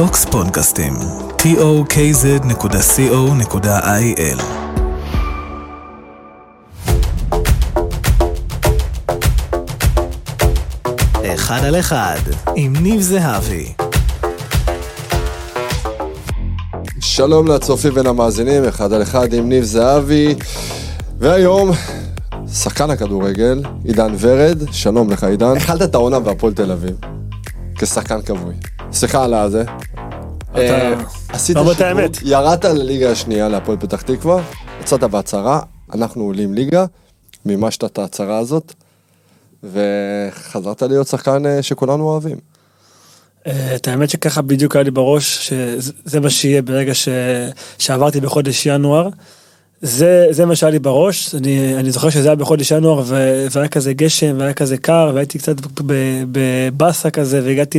טוקס פודקאסטים, tokz.co.il אחד על אחד, עם ניב זהבי. שלום לצופים ולמאזינים, אחד על אחד עם ניב זהבי, והיום, שחקן הכדורגל, עידן ורד, שלום לך עידן. התחלת את העונה בהפועל תל אביב, כשחקן כבוי. סליחה על הזה. אה, עשית אומר את שיווק, האמת. ירדת לליגה השנייה להפועל פתח תקווה, יצאת בהצהרה, אנחנו עולים ליגה, מימשת את ההצהרה הזאת, וחזרת להיות שחקן אה, שכולנו אוהבים. אה, את האמת שככה בדיוק היה לי בראש שזה מה שיהיה ברגע ש... שעברתי בחודש ינואר. זה, זה מה שהיה לי בראש, אני, אני זוכר שזה היה בחודש ינואר ו... והיה כזה גשם והיה כזה קר והייתי קצת בבאסה כזה והגעתי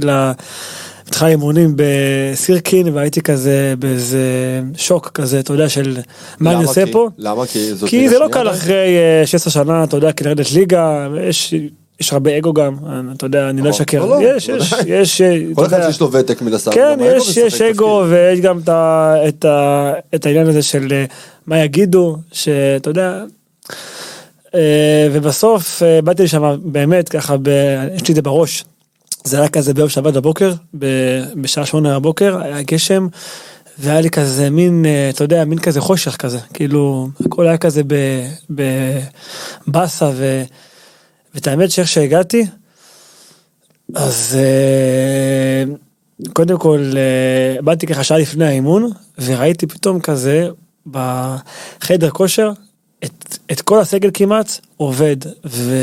למתחם אימונים בסירקין והייתי כזה באיזה שוק כזה, אתה יודע, של מה אני? עושה פה. למה? כי זאת כי זה לא קל? אחרי אה, 16 שנה, אתה יודע, כי לרדת ליגה, יש, יש הרבה אגו גם, אתה יודע, אני לא נכון. אשקר, לא, לא, יש, יש. יש, אה, אתה כל אחד יודע, שיש לו ותק מן הסתם. כן, יש, יש אגו. ויש גם את, העניין הזה של אה, מה יגידו, שאתה יודע, אה, ובסוף אה, באתי לשם באמת ככה, ב, יש לי את זה בראש, זה היה כזה ביום שבת בבוקר, בשעה שמונה בבוקר, היה גשם, והיה לי כזה מין, אה, אתה יודע, מין כזה חושך כזה, כאילו, הכל היה כזה בבאסה, ו... ואת האמת שאיך שהגעתי, אז אה, קודם כל אה, באתי ככה שעה לפני האימון, וראיתי פתאום כזה בחדר כושר, את, את כל הסגל כמעט עובד, ו,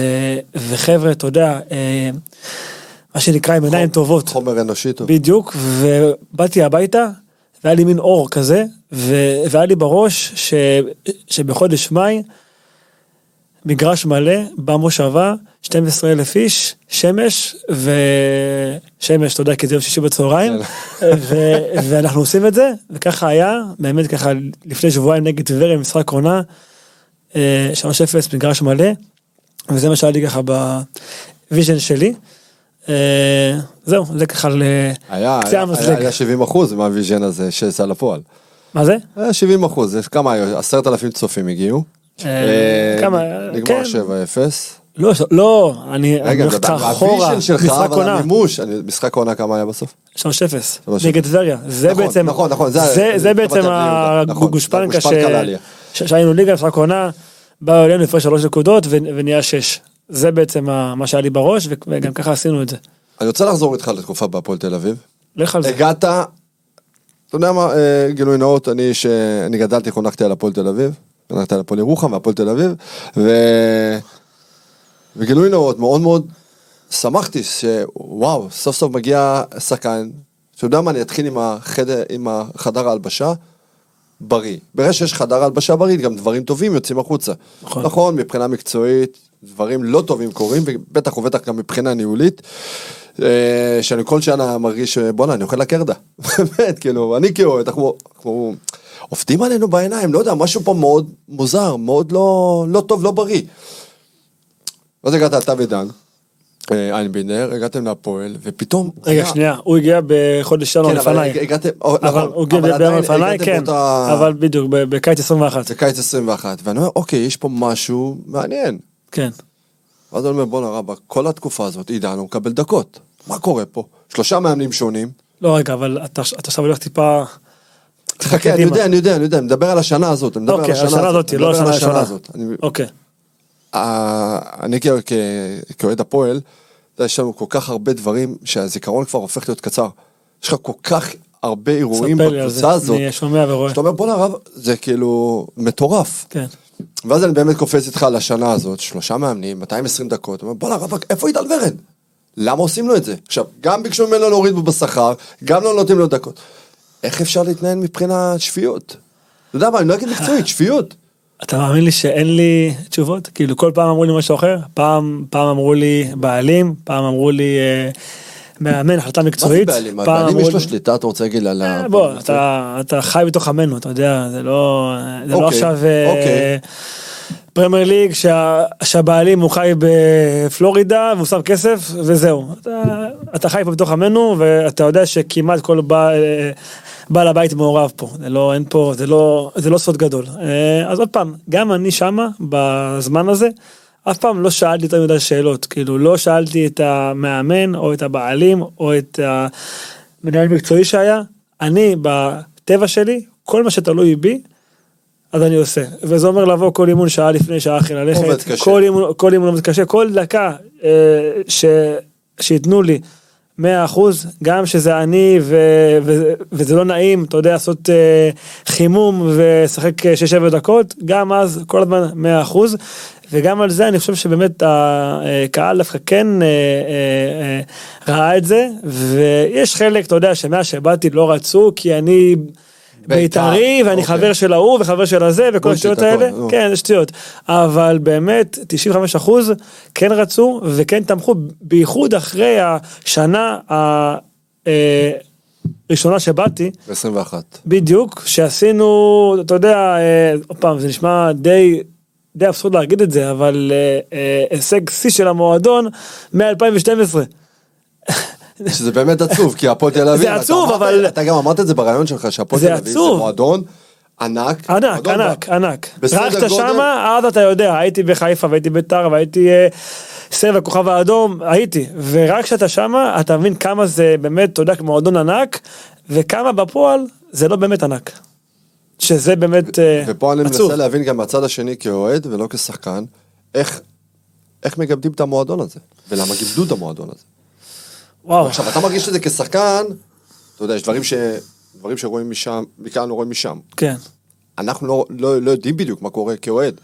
וחבר'ה, אתה יודע, מה שנקרא עם עיניים טובות. חומר אנושי טוב. בדיוק, ובאתי הביתה, והיה לי מין אור כזה, ו- והיה לי בראש ש- שבחודש מאי, מגרש מלא, במושבה, 12 אלף איש, שמש, ושמש, אתה יודע, כי זה יום שישי בצהריים, ו- ואנחנו עושים את זה, וככה היה, באמת ככה, לפני שבועיים נגד טבריה, משחק עונה, אה, 3-0, מגרש מלא, וזה מה שהיה לי ככה ב vision שלי. אה, זהו, זה ככה ל... היה, קצה המזלג. היה 70 אחוז מה vision הזה שיצא לפועל. מה זה? היה 70 אחוז, כמה היו? עשרת אלפים צופים הגיעו. אה, כמה? נגמר כן. 7-0. לא, לא, אני רגע, הולך איתך אחורה, ה vision שלך, משחק אבל עונה, המימוש, אני- משחק העונה כמה היה בסוף? 3-0, 3-0. נגד טבריה, זה נכון, בעצם, נכון, נכון, זה- בעצם נכון, הגושפנקה שהיינו ליגה, משחק עונה, באו אלינו לפני שלוש נקודות ו- ונהיה שש, זה בעצם מה שהיה לי בראש וגם ככה עשינו את זה, אני רוצה לחזור איתך לתקופה בהפועל תל אביב. לך על זה, הגעת, אתה יודע מה, אה, גילוי נאות, אני שאני גדלתי, חונכתי על הפועל תל אביב, חונכתי על הפועל ירוחם והפועל תל אביב, ו... וגילוי נאות, מאוד מאוד שמחתי שוואו, סוף סוף מגיע שחקן, אתה יודע מה, אני אתחיל עם החדר, עם החדר ההלבשה, בריא. ברגע שיש חדר הלבשה בריא, גם דברים טובים יוצאים החוצה. נכון. נכון, מבחינה מקצועית, דברים לא טובים קורים, ובטח ובטח גם מבחינה ניהולית. אה, שאני כל שנה מרגיש בואנה אני אוכל לקרדה, באמת כאילו אני כאוהד אנחנו אנחנו עובדים עלינו בעיניים לא יודע משהו פה מאוד מוזר מאוד לא לא טוב לא בריא. אז הגעת אתה ודן, אה, איינבינדר הגעתם להפועל ופתאום, רגע שנייה, הוא הגיע בחודש ינואר כן, אבל לפניי, הגעתם, אבל נכון, הוא הגיע בינואר לפניי, כן, אבל בדיוק, בקיץ 21, זה קיץ 21 ואני אומר אוקיי יש פה משהו מעניין. כן, ואז אני אומר בואנה רבא כל התקופה הזאת עידן הוא מקבל דקות מה קורה פה שלושה מאמנים שונים. לא רגע, אבל אתה עכשיו הולך טיפה, חכה, אני. יודע, אני יודע, אני יודע, אני מדבר על השנה הזאת, אני מדבר על אוקיי, השנה השנה הזאת, הזאת, אני לא מדבר על השנה. הזאת. אוקיי, אה, אני כאוהד הפועל, יש לנו כל כך הרבה דברים שהזיכרון כבר הופך להיות קצר. יש לך כל כך הרבה אירועים בקבוצה הזאת, אני שומע ורואה, שאתה אומר בואנה רב, זה כאילו מטורף. כן, ואז אני באמת קופץ איתך על השנה הזאת, שלושה מאמנים, 220 דקות, אומר בואנה רב, איפה עידן ורד? למה עושים לו את זה? עכשיו, גם ביקשו ממנו להוריד בו בשכר, גם לא נותנים לו דקות. איך אפשר להתנהל מבחינת שפיות? אתה יודע מה, אני לא אגיד מקצועית, שפיות. אתה מאמין לי שאין לי תשובות? כאילו כל פעם אמרו לי משהו אחר, פעם, פעם אמרו לי בעלים, פעם אמרו לי אה, מאמן, החלטה מה זה מקצועית, בעלים? אמרו יש לו לי- שליטה, אתה רוצה להגיד על ה... אה, בוא, אתה, אתה חי בתוך עמנו, אתה יודע, זה לא, זה לא אוקיי, עכשיו, אה, אוקיי. פרמייר ליג שה, שהבעלים הוא חי בפלורידה והוא שם כסף וזהו. אתה, אתה חי פה בתוך עמנו ואתה יודע שכמעט כל בעל, הבית מעורב פה. זה לא, אין פה, זה לא, זה לא סוד גדול. אה, אז עוד פעם, גם אני שמה בזמן הזה. אף פעם לא שאלתי יותר מדי שאלות, כאילו לא שאלתי את המאמן או את הבעלים או את המנהל מקצועי שהיה, אני בטבע שלי, כל מה שתלוי בי, אז אני עושה, וזה אומר לבוא כל אימון שעה לפני, שעה אחרי ללכת. כל אימון, כל אימון עובד קשה, כל דקה אה, ש, שייתנו לי 100 אחוז, גם שזה אני ו, ו, וזה לא נעים, אתה יודע, לעשות אה, חימום ולשחק 6-7 דקות, גם אז כל הזמן 100 אחוז, וגם על זה אני חושב שבאמת הקהל דווקא כן אה, אה, אה, ראה את זה, ויש חלק, אתה יודע, שמאז שבאתי לא רצו, כי אני... בית"רי ואני אוקיי. חבר של ההוא וחבר של הזה וכל השטויות האלה, נו. כן זה שטויות, אבל באמת 95 אחוז כן רצו וכן תמכו בייחוד אחרי השנה הראשונה שבאתי, 21. בדיוק, שעשינו, אתה יודע, אה, עוד פעם, זה נשמע די, די אבסורד להגיד את זה, אבל אה, אה, הישג שיא של המועדון מ-2012. שזה באמת עצוב, כי הפועל תל אביב, זה עצוב, אבל- אתה גם אמרת את זה ברעיון שלך, שהפועל תל אביב זה עצוב. מועדון ענק. ענק, ענק, ענק. גודל- שמה, אז אתה יודע, הייתי בחיפה והייתי ביתר והייתי אה, סבב הכוכב האדום, הייתי. ורק כשאתה שמה, אתה מבין כמה זה באמת, אתה יודע, מועדון ענק, וכמה בפועל זה לא באמת ענק. שזה באמת אה, ופה אני עצוב. מנסה להבין גם מהצד השני כאוהד ולא כשחקן, איך, מגמדים את המועדון הזה, ולמה גימדו את המועדון הזה. וואו. עכשיו, אתה מרגיש את זה כשחקן, אתה יודע, יש דברים, ש... דברים שרואים משם, מכאן לא רואים משם. כן. אנחנו לא, לא, לא יודעים בדיוק מה קורה כאוהד.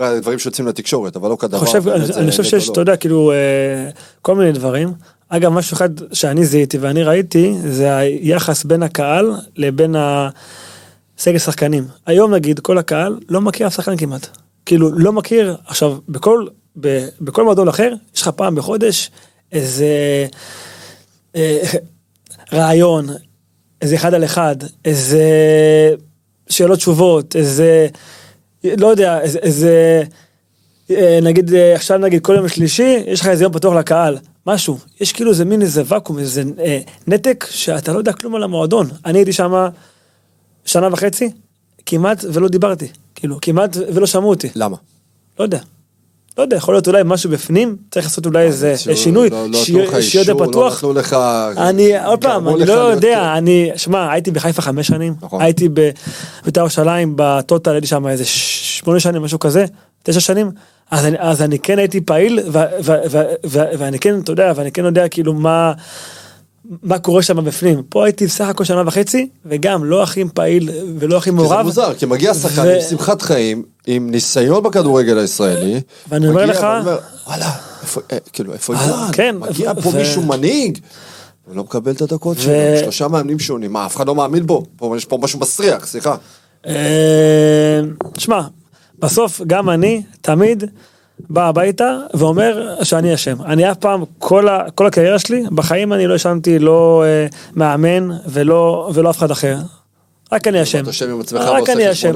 אה, דברים שיוצאים לתקשורת, אבל לא כדבר. חושב, אני, אני חושב נטו שיש. אתה יודע, כאילו, אה, כל מיני דברים. אגב, משהו אחד שאני זיהיתי ואני ראיתי, זה היחס בין הקהל לבין הסגל שחקנים. היום נגיד, כל הקהל לא מכיר אף שחקן כמעט. כאילו, לא מכיר, עכשיו, בכל, בכל מועדון אחר, יש לך פעם בחודש איזה אה, רעיון, איזה אחד על אחד, איזה שאלות תשובות, איזה, לא יודע, איזה, איזה אה, נגיד אה, עכשיו נגיד כל יום שלישי יש לך איזה יום פתוח לקהל משהו יש כאילו איזה מין איזה ואקום איזה אה, נתק שאתה לא יודע כלום על המועדון אני הייתי שם שנה וחצי כמעט ולא דיברתי כאילו כמעט ולא שמעו אותי למה? לא יודע. לא יודע יכול להיות אולי משהו בפנים צריך לעשות אולי איזה שהוא- שינוי לא- לא שיהיה יותר לא פתוח. נתנו לך... אני עוד פעם אני לא יודע אני שמע הייתי בחיפה חמש שנים נכון. הייתי בבית"ר ירושלים בטוטל הייתי שם איזה שמונה שנים משהו כזה תשע שנים אז אני אז אני כן הייתי פעיל ואני כן אתה יודע ואני כן יודע כאילו מה. מה קורה שם בפנים פה הייתי בסך הכל שנה וחצי וגם לא הכי פעיל ולא הכי כי זה מעורב. מוזר, כי מגיע שחקן ו- עם שמחת חיים, עם ניסיון בכדורגל הישראלי. ואני אומר לך- ואומר, וואלה, איפה, אה, כאילו, איפה אה, איתן? כן, מגיע ו- פה ו- מישהו מנהיג. הוא לא מקבל את הדקות ו- שלו, שלושה מאמנים שונים, מה, אף אחד לא מאמין בו? פה יש פה משהו מסריח, סליחה. אה, שמע, בסוף גם אני תמיד בא הביתה ואומר שאני אשם. אני אף פעם, כל, ה, כל הקריירה שלי, בחיים אני לא האשמתי לא אה, מאמן ולא, ולא אף אחד אחר. רק אני אשם. אתה יושב עם עצמך רק אני אשם.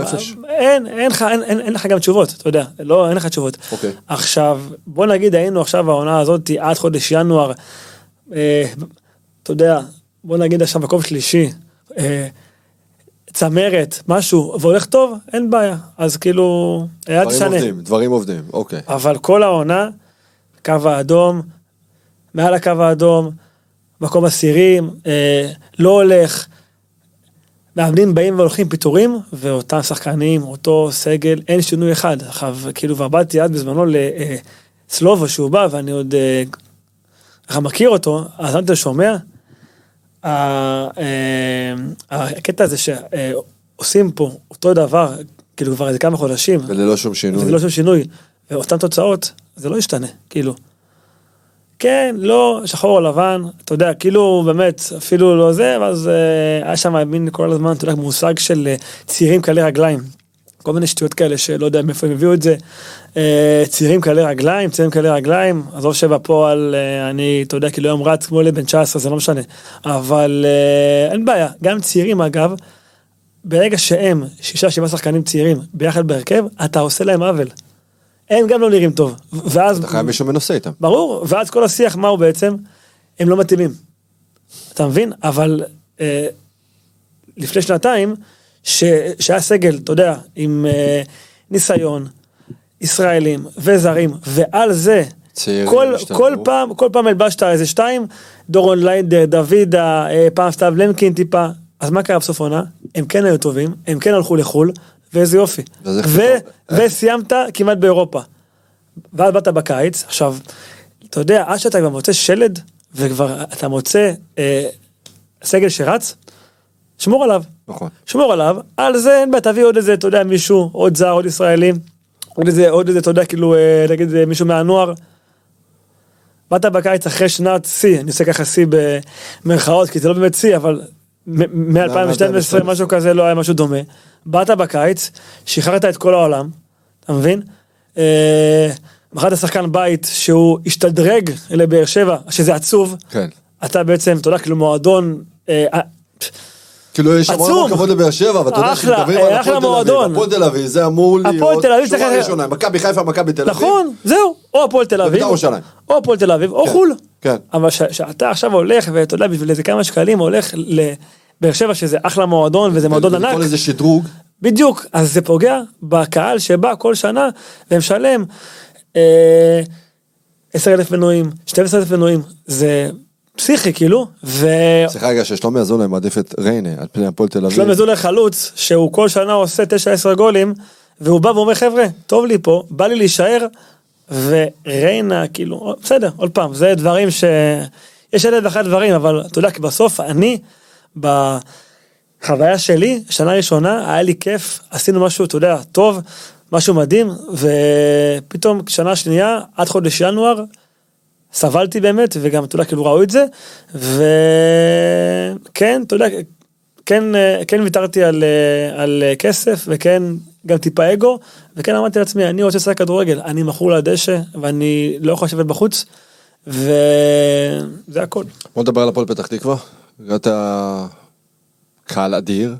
אין, אין לך, אין, אין, אין לך גם תשובות, אתה יודע, לא, אין לך תשובות. אוקיי. עכשיו, בוא נגיד היינו עכשיו העונה הזאת עד חודש ינואר, אה, אתה יודע, בוא נגיד עכשיו מקום שלישי, אה, צמרת, משהו, והולך טוב, אין בעיה. אז כאילו, היה דברים תשנה. עובדים, דברים עובדים, אוקיי. אבל כל העונה, קו האדום, מעל הקו האדום, מקום עשירים, אה, לא הולך. מאמנים באים והולכים פיטורים, ואותם שחקנים, אותו סגל, אין שינוי אחד. עכשיו, כאילו, ועבדתי עד בזמנו לסלובו, שהוא בא, ואני עוד אה, ככה מכיר אותו, אז אמרתי לו, שומע? ה- אה, הקטע הזה שעושים פה אותו דבר, כאילו כבר איזה כמה חודשים, וללא שום שינוי. וזה לא שום שינוי, ואותן תוצאות, זה לא ישתנה, כאילו. כן, לא, שחור או לבן, אתה יודע, כאילו באמת, אפילו לא זה, ואז אה, היה שם מין כל הזמן, אתה יודע, מושג של אה, צעירים קלי רגליים. כל מיני שטויות כאלה שלא יודע מאיפה הם הביאו את זה. אה, צעירים קלי רגליים, צעירים קלי רגליים, עזוב שבפועל אה, אני, אתה יודע, כאילו היום רץ כמו לבן 19, זה לא משנה. אבל אה, אין בעיה, גם צעירים אגב, ברגע שהם שישה שבעה שחקנים צעירים ביחד בהרכב, אתה עושה להם עוול. הם גם לא נראים טוב. ואז, אתה חייב מישהו מנוסה איתם. ברור, ואז כל השיח, מה הוא בעצם? הם לא מתאימים. אתה מבין? אבל אה, לפני שנתיים, ש, שהיה סגל, אתה יודע, עם אה, ניסיון, ישראלים וזרים, ועל זה, כל. כל פעם, כל פעם הלבשת איזה שתיים, דורון ליידר, דוידה, אה, פעם סתיו למקין טיפה, אז מה קרה בסוף העונה? הם כן היו טובים, הם כן הלכו לחו"ל, ואיזה יופי. איך ו-? וסיימת כמעט באירופה. ואז באת בקיץ, עכשיו, אתה יודע, עד שאתה כבר מוצא שלד, וכבר אתה מוצא אה, סגל שרץ, שמור עליו. נכון. שמור עליו, על זה אין בעיה, תביא עוד איזה, אתה יודע, מישהו, עוד זר, עוד ישראלי, עוד איזה, עוד איזה, אתה יודע, כאילו, אה, נגיד אה, מישהו מהנוער. באת בקיץ אחרי שנת שיא, אני עושה ככה שיא במרכאות, כי זה לא באמת שיא, אבל מ-2012 משהו כזה לא היה משהו דומה. באת בקיץ, שחררת את כל העולם, אתה מבין? אה, מכרת שחקן בית שהוא השתדרג לבאר שבע, שזה עצוב. כן. אתה בעצם, אתה יודע, כאילו מועדון, אה, אה, כאילו יש המון. המון כבוד לבאר שבע, אבל אתה יודע שמדברים אה, על הפועל תל. אביב, הפועל תל אביב, זה אמור להיות שורה ראשונה, מכבי חיפה, מכבי תל אביב. נכון, זהו, או הפועל תל אביב, ובית"ר ירושלים. או הפועל תל אביב, או כן, חו"ל. כן. אבל שאתה עכשיו הולך, ואתה יודע, בשביל איזה כמה שקלים הולך לבאר שבע, שזה אחלה מועדון, וזה מועדון ענק, כל איזה שדרוג. בדיוק, אז זה פוגע בקהל שבא כל שנה ומשלם אה, 10,000 מנויים, 12,000 מנויים, זה פסיכי כאילו, ושלומי סליחה רגע, ששלומי אזולאי מעדיף את ריינה על פני הפועל תל אביב. אזולאי חלוץ, שהוא כל שנה עושה 9-10 גולים, והוא בא ואומר חבר'ה, טוב לי פה, בא לי להישאר, וריינה כאילו, בסדר, עוד פעם, זה דברים ש... יש אלף ואחת דברים, אבל אתה יודע, כי בסוף אני, בחוויה שלי, שנה ראשונה, היה לי כיף, עשינו משהו, אתה יודע, טוב, משהו מדהים, ופתאום שנה שנייה, עד חודש ינואר, סבלתי באמת, וגם, אתה יודע, כאילו ראו את זה, וכן, אתה יודע, כן, כן ויתרתי על, על כסף, וכן גם טיפה אגו, וכן אמרתי לעצמי, אני רוצה לשחק כדורגל, אני מכור לדשא, ואני לא יכול לשבת בחוץ, וזה הכל. בוא נדבר על הפועל פתח תקווה. הגעת קהל אדיר,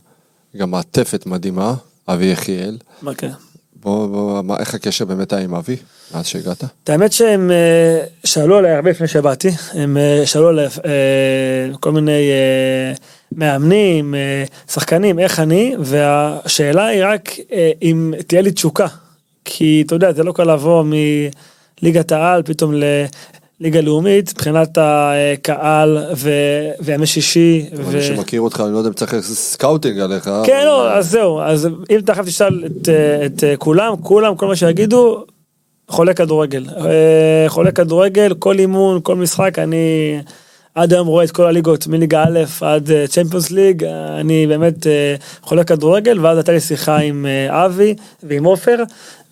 גם מעטפת מדהימה, אבי יחיאל. מה כן? בוא, בוא, מה, איך הקשר באמת היה עם אבי, מאז שהגעת? את האמת שהם אה, שאלו עליי הרבה לפני שבאתי, הם אה, שאלו עליי אה, כל מיני מאמנים, שחקנים, איך אני, והשאלה היא רק אם תהיה לי תשוקה. כי אתה יודע, זה לא קל לבוא מליגת העל פתאום לליגה לאומית, מבחינת הקהל ו- וימי שישי. ו... מי שמכיר אותך, אני לא יודע אם צריך scouting עליך. כן, אבל- לא, אז זהו, אז אם אתה תשאל את, את כולם, כולם, כל מה שיגידו, חולה כדורגל. אה, חולה כדורגל, כל אימון, כל משחק, אני עד היום רואה את כל הליגות, מליגה א' עד צ'מפיונס ליג, אני באמת אה, חולה כדורגל, ואז הייתה לי שיחה עם אה, אבי ועם עופר,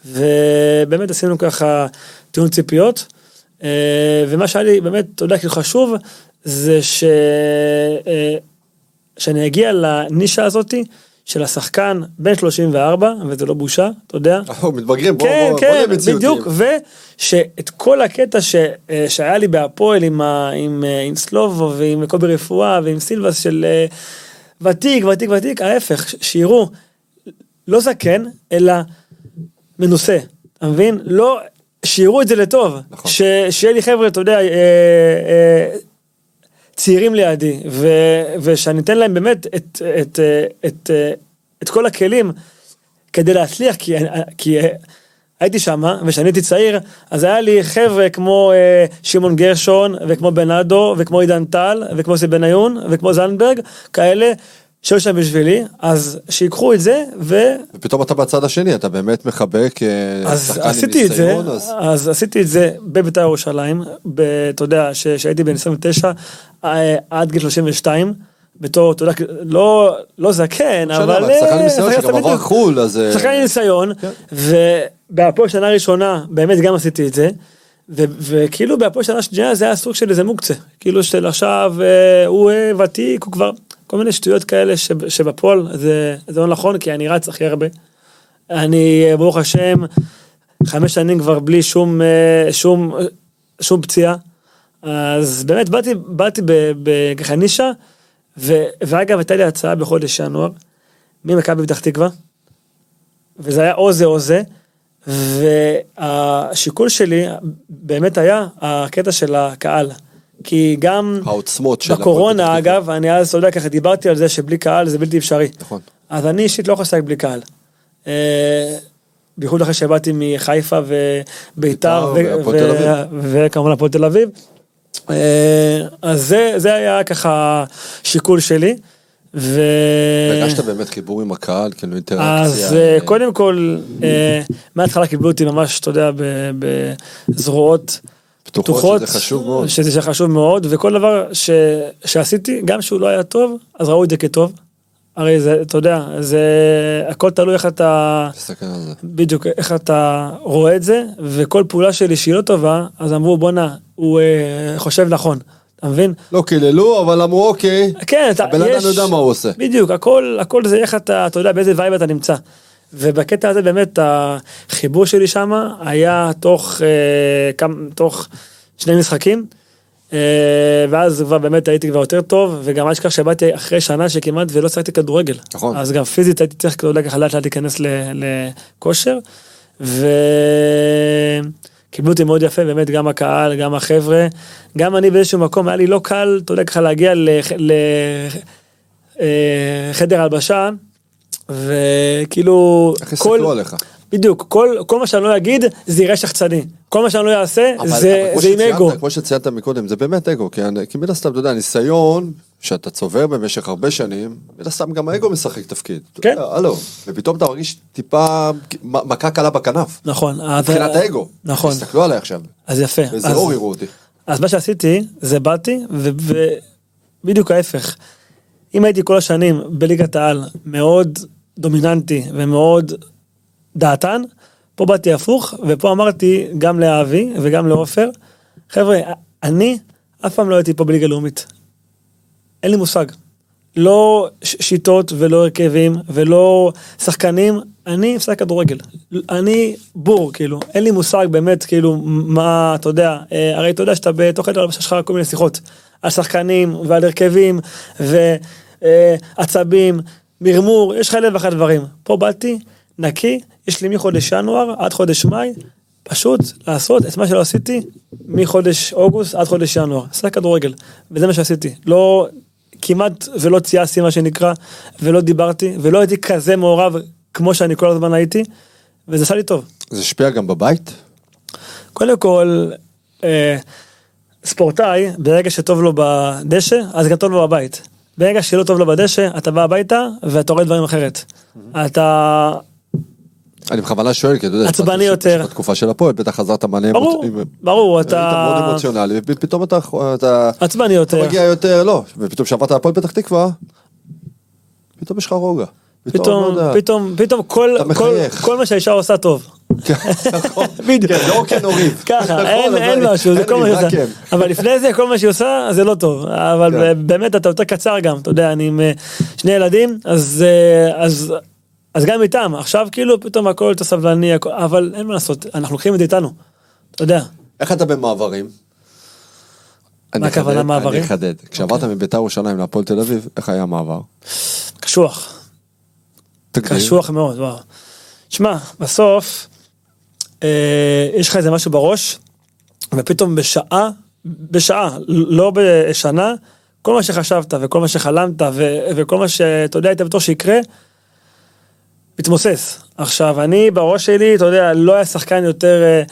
ובאמת עשינו ככה טיעון ציפיות. אה, ומה שהיה לי באמת, אתה יודע, כאילו חשוב, זה ש... אה, שאני אגיע לנישה הזאתי של השחקן בן 34, וזה לא בושה, אתה יודע. אנחנו מתבגרים, בוא, כן, בוא, בוא כן, נהיה מציאותיים. בדיוק, ושאת כל הקטע ש, אה, שהיה לי בהפועל עם, ה- עם, אה, עם סלובו ועם קובי רפואה ועם סילבס של אה, ותיק, ותיק, ותיק, ההפך, שיראו, לא זקן, אלא מנוסה, אתה מבין? לא, שיראו את זה לטוב, נכון. ש, שיהיה לי חבר'ה, אתה יודע, אה, אה, צעירים לידי, ו, ושאני אתן להם באמת את, את, את, את, את כל הכלים כדי להצליח, כי, כי הייתי שם, וכשאני הייתי צעיר, אז היה לי חבר'ה כמו אה, שמעון גרשון, וכמו בנאדו, וכמו עידן טל, וכמו סי בניון, וכמו זנדברג, כאלה שהיו שם בשבילי, אז שיקחו את זה, ו... ופתאום אתה בצד השני, אתה באמת מחבק אה, אז שחקן עם עשיתי את זה, אז אז עשיתי את זה בבית"ר ירושלים, אתה יודע, ש- שהייתי בן 29 אה, עד גיל 32, בתור, אתה יודע, לא, לא זקן, בסדר, אבל... אבל שחקן אה, ניסיון שגם עבר. חו"ל, אז... אה, שחקן ניסיון, כן. ובהפועל שנה ראשונה באמת גם עשיתי את זה, וכאילו בהפועל שנה שנייה זה היה סוג של איזה מוקצה, כאילו של עכשיו אה, הוא אה, ותיק, הוא כבר, כל מיני שטויות כאלה שב- שבפועל זה, זה לא נכון, כי אני רץ הכי הרבה. אני, אה, ברוך השם, חמש שנים כבר בלי שום, אה, שום, שום פציעה. אז באמת באתי, באתי ב- ב- ככה נישה, ו- ואגב הייתה לי הצעה בחודש ינואר, ממכבי פתח תקווה, וזה היה או זה או זה, והשיקול שלי באמת היה הקטע של הקהל. כי גם העוצמות של בקורונה אגב, אני אז, אתה יודע, ככה דיברתי על זה שבלי קהל זה בלתי אפשרי. נכון. אז אני אישית לא יכול לשחק בלי קהל. אה, בייחוד אחרי שבאתי מחיפה וביתר. וכמובן הפועל תל אביב. אה, אז זה, זה היה ככה שיקול שלי. ו... הרגשת באמת חיבור עם הקהל, כאילו אינטראקציה. אז אה, קודם כל, מההתחלה קיבלו אותי ממש, אתה יודע, ב- בזרועות פתוחות, פתוחות, שזה חשוב מאוד. שזה חשוב מאוד, וכל דבר ש, שעשיתי, גם שהוא לא היה טוב, אז ראו את זה כטוב. הרי זה, אתה יודע, זה הכל תלוי איך אתה. בדיוק, איך אתה רואה את זה, וכל פעולה שלי שהיא לא טובה, אז אמרו בואנה, הוא אה, חושב נכון, אתה מבין? לא קיללו, אבל אמרו אוקיי, כן, אתה, הבן אדם יודע מה הוא עושה. בדיוק, הכל, הכל זה איך אתה, אתה יודע באיזה וייב אתה נמצא. ובקטע הזה באמת החיבור שלי שם היה תוך, אה, כמה, תוך שני משחקים. אה, ואז כבר באמת הייתי כבר יותר טוב וגם אל תשכח שבאתי אחרי שנה שכמעט ולא שחקתי כדורגל. נכון. אז גם פיזית הייתי צריך כאילו ככה לאט לאט להיכנס לכושר. וקיבלו אותי מאוד יפה באמת גם הקהל גם החבר'ה גם אני באיזשהו מקום היה לי לא קל אתה יודע ככה להגיע לחדר הלבשה וכאילו איך הסתכלו עליך? בדיוק כל כל מה שאני לא אגיד זה יראה שחצני כל מה שאני לא אעשה אבל- זה אבל זה עם אגו. כמו שציינת מקודם, זה באמת אגו, כי אני- כי מן הסתם, אתה יודע, ניסיון שאתה צובר במשך הרבה שנים, מן הסתם גם האגו משחק תפקיד. כן. יודע, הלו, ופתאום אתה מרגיש טיפה מכה קלה בכנף. נכון. אז- מבחינת האגו. נכון. תסתכלו עליי עכשיו. אז יפה. אז- אור יראו אותי. אז מה שעשיתי זה באתי ובדיוק ההפך. אם הייתי כל השנים בליגת העל מאוד דומיננטי ומאוד דעתן, פה באתי הפוך ופה אמרתי גם לאבי וגם לעופר, חבר'ה, אני אף פעם לא הייתי פה בליגה לאומית. אין לי מושג. לא שיטות ולא הרכבים ולא שחקנים, אני משחק כדורגל. אני בור, כאילו, אין לי מושג באמת, כאילו, מה, אתה יודע, אה, הרי אתה יודע שאתה בתוך חדר הלבשה שלך כל מיני שיחות על שחקנים ועל הרכבים ועצבים, מרמור, יש לך אלף ואחת דברים. פה באתי, נקי, יש לי מחודש ינואר עד חודש מאי, פשוט לעשות את מה שלא עשיתי מחודש אוגוסט עד חודש ינואר, לשחק כדורגל, וזה מה שעשיתי, לא, כמעט ולא צייסתי מה שנקרא, ולא דיברתי, ולא הייתי כזה מעורב כמו שאני כל הזמן הייתי, וזה עשה לי טוב. זה השפיע גם בבית? קודם כל, אה, ספורטאי, ברגע שטוב לו בדשא, אז גם טוב לו בבית. ברגע שלא טוב לו בדשא, אתה בא הביתה ואתה רואה דברים אחרת. אתה אני בכוונה שואל, כי אתה יודע, עצבני יותר. בתקופה של הפועל, בטח חזרת מלא ברור, ברור, היית מאוד אתה אמוציונלי, ופתאום אתה, אתה, עצבני אתה יותר. מגיע יותר, לא, ופתאום כשעברת להפועל פתח תקווה, פתאום יש לך רוגע. פתאום. פתאום, פתאום כל, אתה. כל מה שהאישה עושה טוב. כן, נכון. בדיוק. כן, לא כן נוריד. ככה, נכון, אין, משהו, זה כל מה שהיא עושה. כן. אבל לפני זה, כל מה שהיא עושה, זה לא טוב. אבל כן. באמת אתה יותר קצר גם, אתה יודע, אני עם אה, שני ילדים, אז, אה, אז, אז גם איתם, עכשיו כאילו פתאום הכל יותר סבלני, אבל אין מה לעשות, אנחנו לוקחים את זה איתנו. אתה יודע, איך אתה במעברים? אני הכוונה מעברים? אני אחדד. כשעברת מביתר ירושלים להפועל תל אביב, איך היה המעבר? קשוח. קשוח מאוד, וואו. שמע, בסוף, אה, יש לך איזה משהו בראש, ופתאום בשעה, בשעה, לא בשנה, כל מה שחשבת וכל מה שחלמת ו- וכל מה שאתה יודע היית בטוח שיקרה, מתמוסס. עכשיו, אני בראש שלי, אתה יודע, לא היה שחקן יותר אה,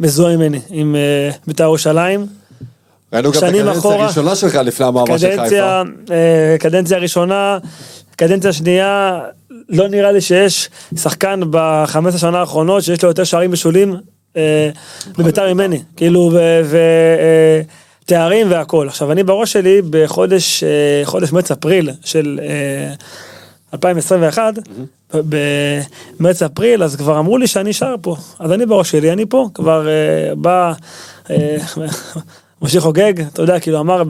מזוהה ממני עם אה, בית"ר ירושלים. ראינו גם את הקדנציה אחורה, הראשונה שלך לפני המעבר של חיפה. קדנציה ראשונה, קדנציה שנייה, לא נראה לי שיש שחקן ב-15 שנה האחרונות שיש לו יותר שערים משולים אה, בביתר ממני, כאילו, ותארים והכל. עכשיו, אני בראש שלי בחודש, אה, חודש מרץ-אפריל של אה, 2021, במרץ אפריל אז כבר אמרו לי שאני שר פה. אז אני בראש שלי אני פה. כבר אה, בא אה, משה חוגג אתה יודע כאילו אמר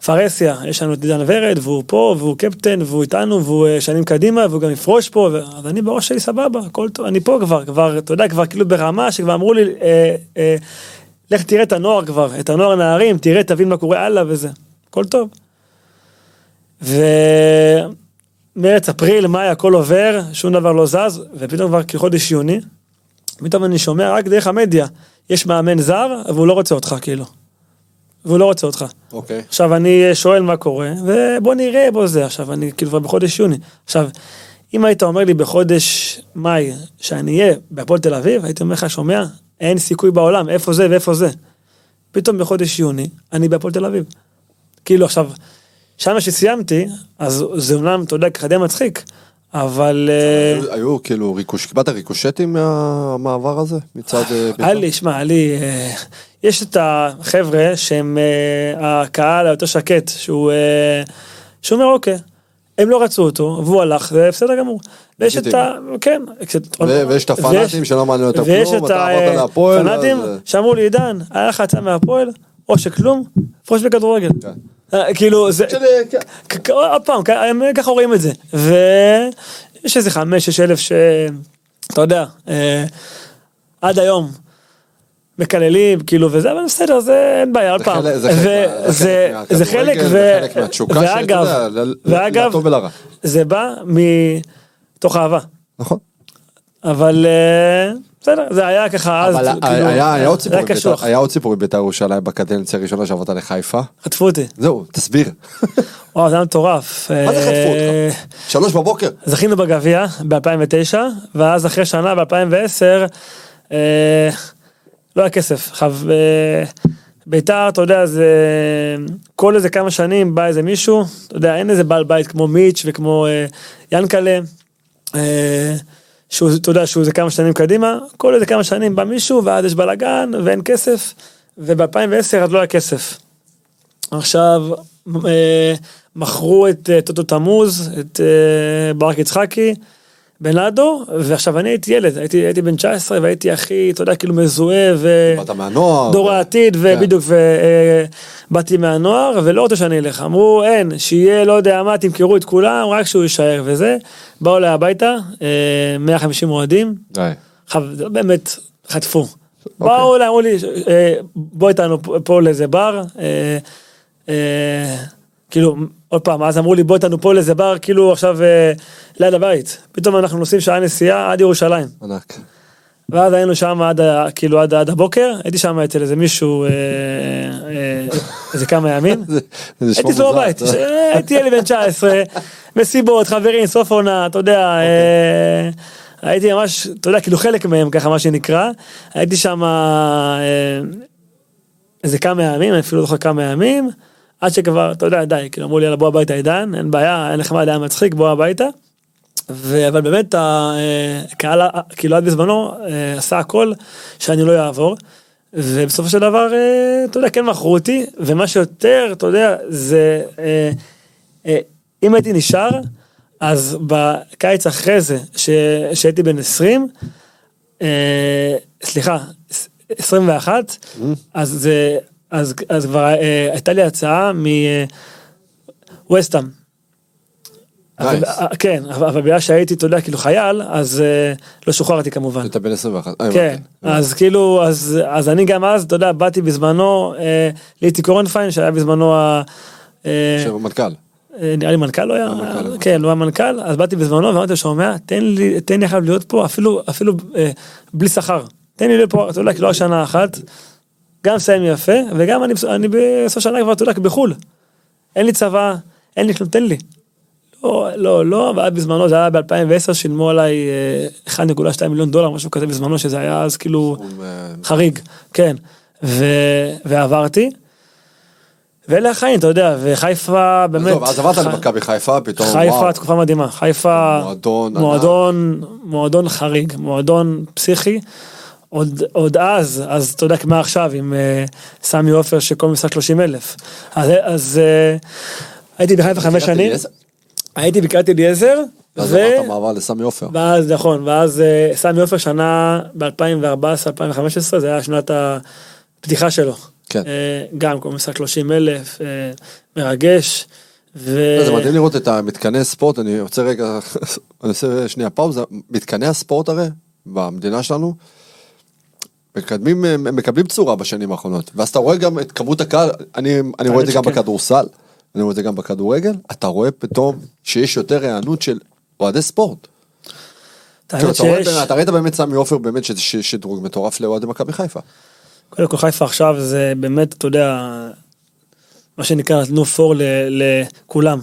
בפרהסיה יש לנו את עידן ורד והוא פה והוא קפטן והוא איתנו והוא אה, שנים קדימה והוא גם יפרוש פה ו- אז אני בראש שלי סבבה הכל טוב אני פה כבר כבר אתה יודע כבר כאילו ברמה שכבר אמרו לי אה, אה, לך תראה את הנוער כבר את הנוער נערים תראה תבין מה קורה הלאה וזה הכל טוב. ומרץ, אפריל, מאי, הכל עובר, שום דבר לא זז, ופתאום כבר כחודש יוני, פתאום אני שומע רק דרך המדיה, יש מאמן זר, והוא לא רוצה אותך, כאילו. והוא לא רוצה אותך. אוקיי. עכשיו אני שואל מה קורה, ובוא נראה בוא זה, עכשיו אני כאילו כבר בחודש יוני. עכשיו, אם היית אומר לי בחודש מאי שאני אהיה בהפועל תל אביב, הייתי אומר לך, שומע, אין סיכוי בעולם, איפה זה ואיפה זה. פתאום בחודש יוני, אני בהפועל תל אביב. כאילו עכשיו, שנה שסיימתי, אז זה אומנם, אתה יודע, ככה די מצחיק, אבל... אה, היו- כאילו ריקוש, קיבלת ריקושטים מהמעבר הזה? מצד אה, בית"ר? היה לי, שמע, היה לי, אה, יש את החבר'ה שהם אה, הקהל היותר שקט, שהוא אה, שהוא אומר אוקיי, הם לא רצו אותו, והוא הלך, זה בסדר גמור. ויש את ה... כן. ויש את הפנאטים ויש- שלא מעניין אותם ויש כלום, את אתה עברת להפועל, הפנאטים אז- שאמרו לי, עידן, היה לך הצעה מהפועל, או שכלום, פרוש בכדורגל. כן. אה, כאילו, זה... של- כן. עוד פעם, הם ככה רואים את זה. ויש איזה חמש, שש אלף ש... אתה יודע, אה, עד היום מקללים, כאילו, וזה, אבל בסדר, זה אין בעיה, עוד פעם. זה חלק ואגב, ואגב. זה בא מתוך אהבה. נכון. אבל אה, בסדר, זה היה ככה אז, כאילו, היה עוד סיפור היה עם בית"ר- קשוח, היה עוד סיפור עם בית"ר ירושלים בקדנציה הראשונה שעברת לחיפה. חטפו אותי. זהו, תסביר. וואו, זה היה מטורף. מה זה חטפו אה, אותך? שלוש בבוקר. זכינו בגביע ב-2009, ואז אחרי שנה ב-2010, אה, לא היה כסף. עכשיו, אה, ביתר, אתה יודע, זה... כל איזה כמה שנים בא איזה מישהו, אתה יודע, אין איזה בעל בית כמו מיץ' וכמו אה, ינקלה, אה, שהוא, אתה יודע, שהוא איזה כמה שנים קדימה, כל איזה כמה שנים בא מישהו, ואז יש בלאגן, ואין כסף, וב-2010 אז לא היה כסף. עכשיו, אה, מכרו את טוטו תמוז, את אה, ברק יצחקי, בנאדו, ועכשיו אני הייתי ילד, הייתי, הייתי בן 19 והייתי הכי, אתה יודע, כאילו מזוהה, ו... באת מהנוער. דור ו- העתיד, כן. ובדיוק, ובאתי מהנוער, ולא רוצה שאני אלך, אמרו אין, שיהיה לא יודע מה, תמכרו את כולם, רק שהוא יישאר וזה, באו אליי הביתה, אה, 150 אוהדים, די. עכשיו, זה באמת חטפו. באו אליי, אמרו לי, אה, בוא איתנו פה- לאיזה בר, אה, אה, כאילו, עוד פעם, אז אמרו לי, בוא איתנו פה לאיזה בר, כאילו עכשיו אה, ליד הבית. פתאום אנחנו נוסעים שעה נסיעה עד ירושלים. ענק. ואז היינו שם עד, כאילו, עד, עד הבוקר, הייתי שם אצל איזה מישהו, אה, אה, איזה כמה ימים. הייתי אצלו. בבית, ש- הייתי ילד בן 19, מסיבות, חברים, סוף עונה, אתה יודע, אה, הייתי ממש, אתה יודע, כאילו חלק מהם ככה, מה שנקרא, הייתי שם אה, איזה כמה ימים, אני אפילו לא זוכר כמה ימים, עד שכבר, אתה יודע, די, כאילו אמרו לי, יאללה, בוא הביתה עידן, אין בעיה, אין לך מה, היה מצחיק, בוא הביתה. ו- אבל באמת הקהל, כאילו עד בזמנו, אה, עשה הכל שאני לא אעבור. ובסופו של דבר, אה, אתה יודע, כן מכרו אותי, ומה שיותר, אתה יודע, זה, אה, אה, אם הייתי נשאר, אז בקיץ אחרי זה, ש- שהייתי בן 20, אה, סליחה, 21, אז זה, אז, אז כבר אה, הייתה לי הצעה מווסטאם. אבל, Nice. אה, כן, אבל אבל בגלל שהייתי, אתה יודע, כאילו חייל, אז אה, לא שוחררתי כמובן. אתה בן 21. אה, כן. אז כאילו, אז, אז אני גם אז, אתה יודע, באתי בזמנו, אה, לאיציק קורנפיין, שהיה בזמנו, ה- אה, שהוא מנכ"ל. אה, נראה לי מנכ"ל לא היה, מנכ"ל. כן, הוא היה מנכ"ל, אז באתי בזמנו ואמרתי לו, שומע, תן לי, תן לי עכשיו להיות פה, אפילו, אפילו אה, בלי שכר. תן לי להיות פה, אתה יודע, כאילו השנה אחת, גם מסיים יפה, וגם אני, אני בסוף שנה כבר, אתה יודע, בחו"ל. אין לי צבא, אין לי כלום, תן לי. לא, לא, לא, ועד בזמנו, זה היה ב-2010, שילמו עליי אה, 1.2 מיליון דולר, משהו כזה בזמנו, שזה היה אז כאילו אה, חריג, כן. ו... ועברתי. ואלה החיים, אתה יודע, וחיפה באמת... עזוב, אז עברת למכבי חיפה, פתאום חיפה וואו. תקופה מדהימה, חיפה מועדון. מועדון, מועדון חריג, מועדון פסיכי. עוד, עוד אז, אז אתה יודע כמו עכשיו עם uh, סמי עופר שכל משחק 30 אלף. אז, אז uh, הייתי בחיפה חמש שנים? הייתי בקריית אליעזר, ואז. עברת מעבר לסמי עופר. ואז נכון, ואז אה, סמי עופר שנה ב-2014-2015, זה היה שנת הפתיחה שלו. כן. אה, גם כל משחק 30 אלף, אה, מרגש. ו... זה מדהים לראות את המתקני ספורט, אני רוצה רגע, אני עושה שנייה פאוזה, מתקני הספורט הרי, במדינה שלנו, מקדמים, הם מקבלים צורה בשנים האחרונות, ואז אתה רואה גם את כמות הקהל, אני, אני רואה את זה גם שכן. בכדורסל, אני רואה את זה גם בכדורגל, אתה רואה פתאום שיש יותר היענות של אוהדי ספורט. כאילו, אתה אתה ראית באמת סמי עופר באמת שזה שדרוג מטורף לאוהדי מכבי חיפה. קודם כל חיפה עכשיו זה באמת, אתה יודע, מה שנקרא נתנו פור לכולם,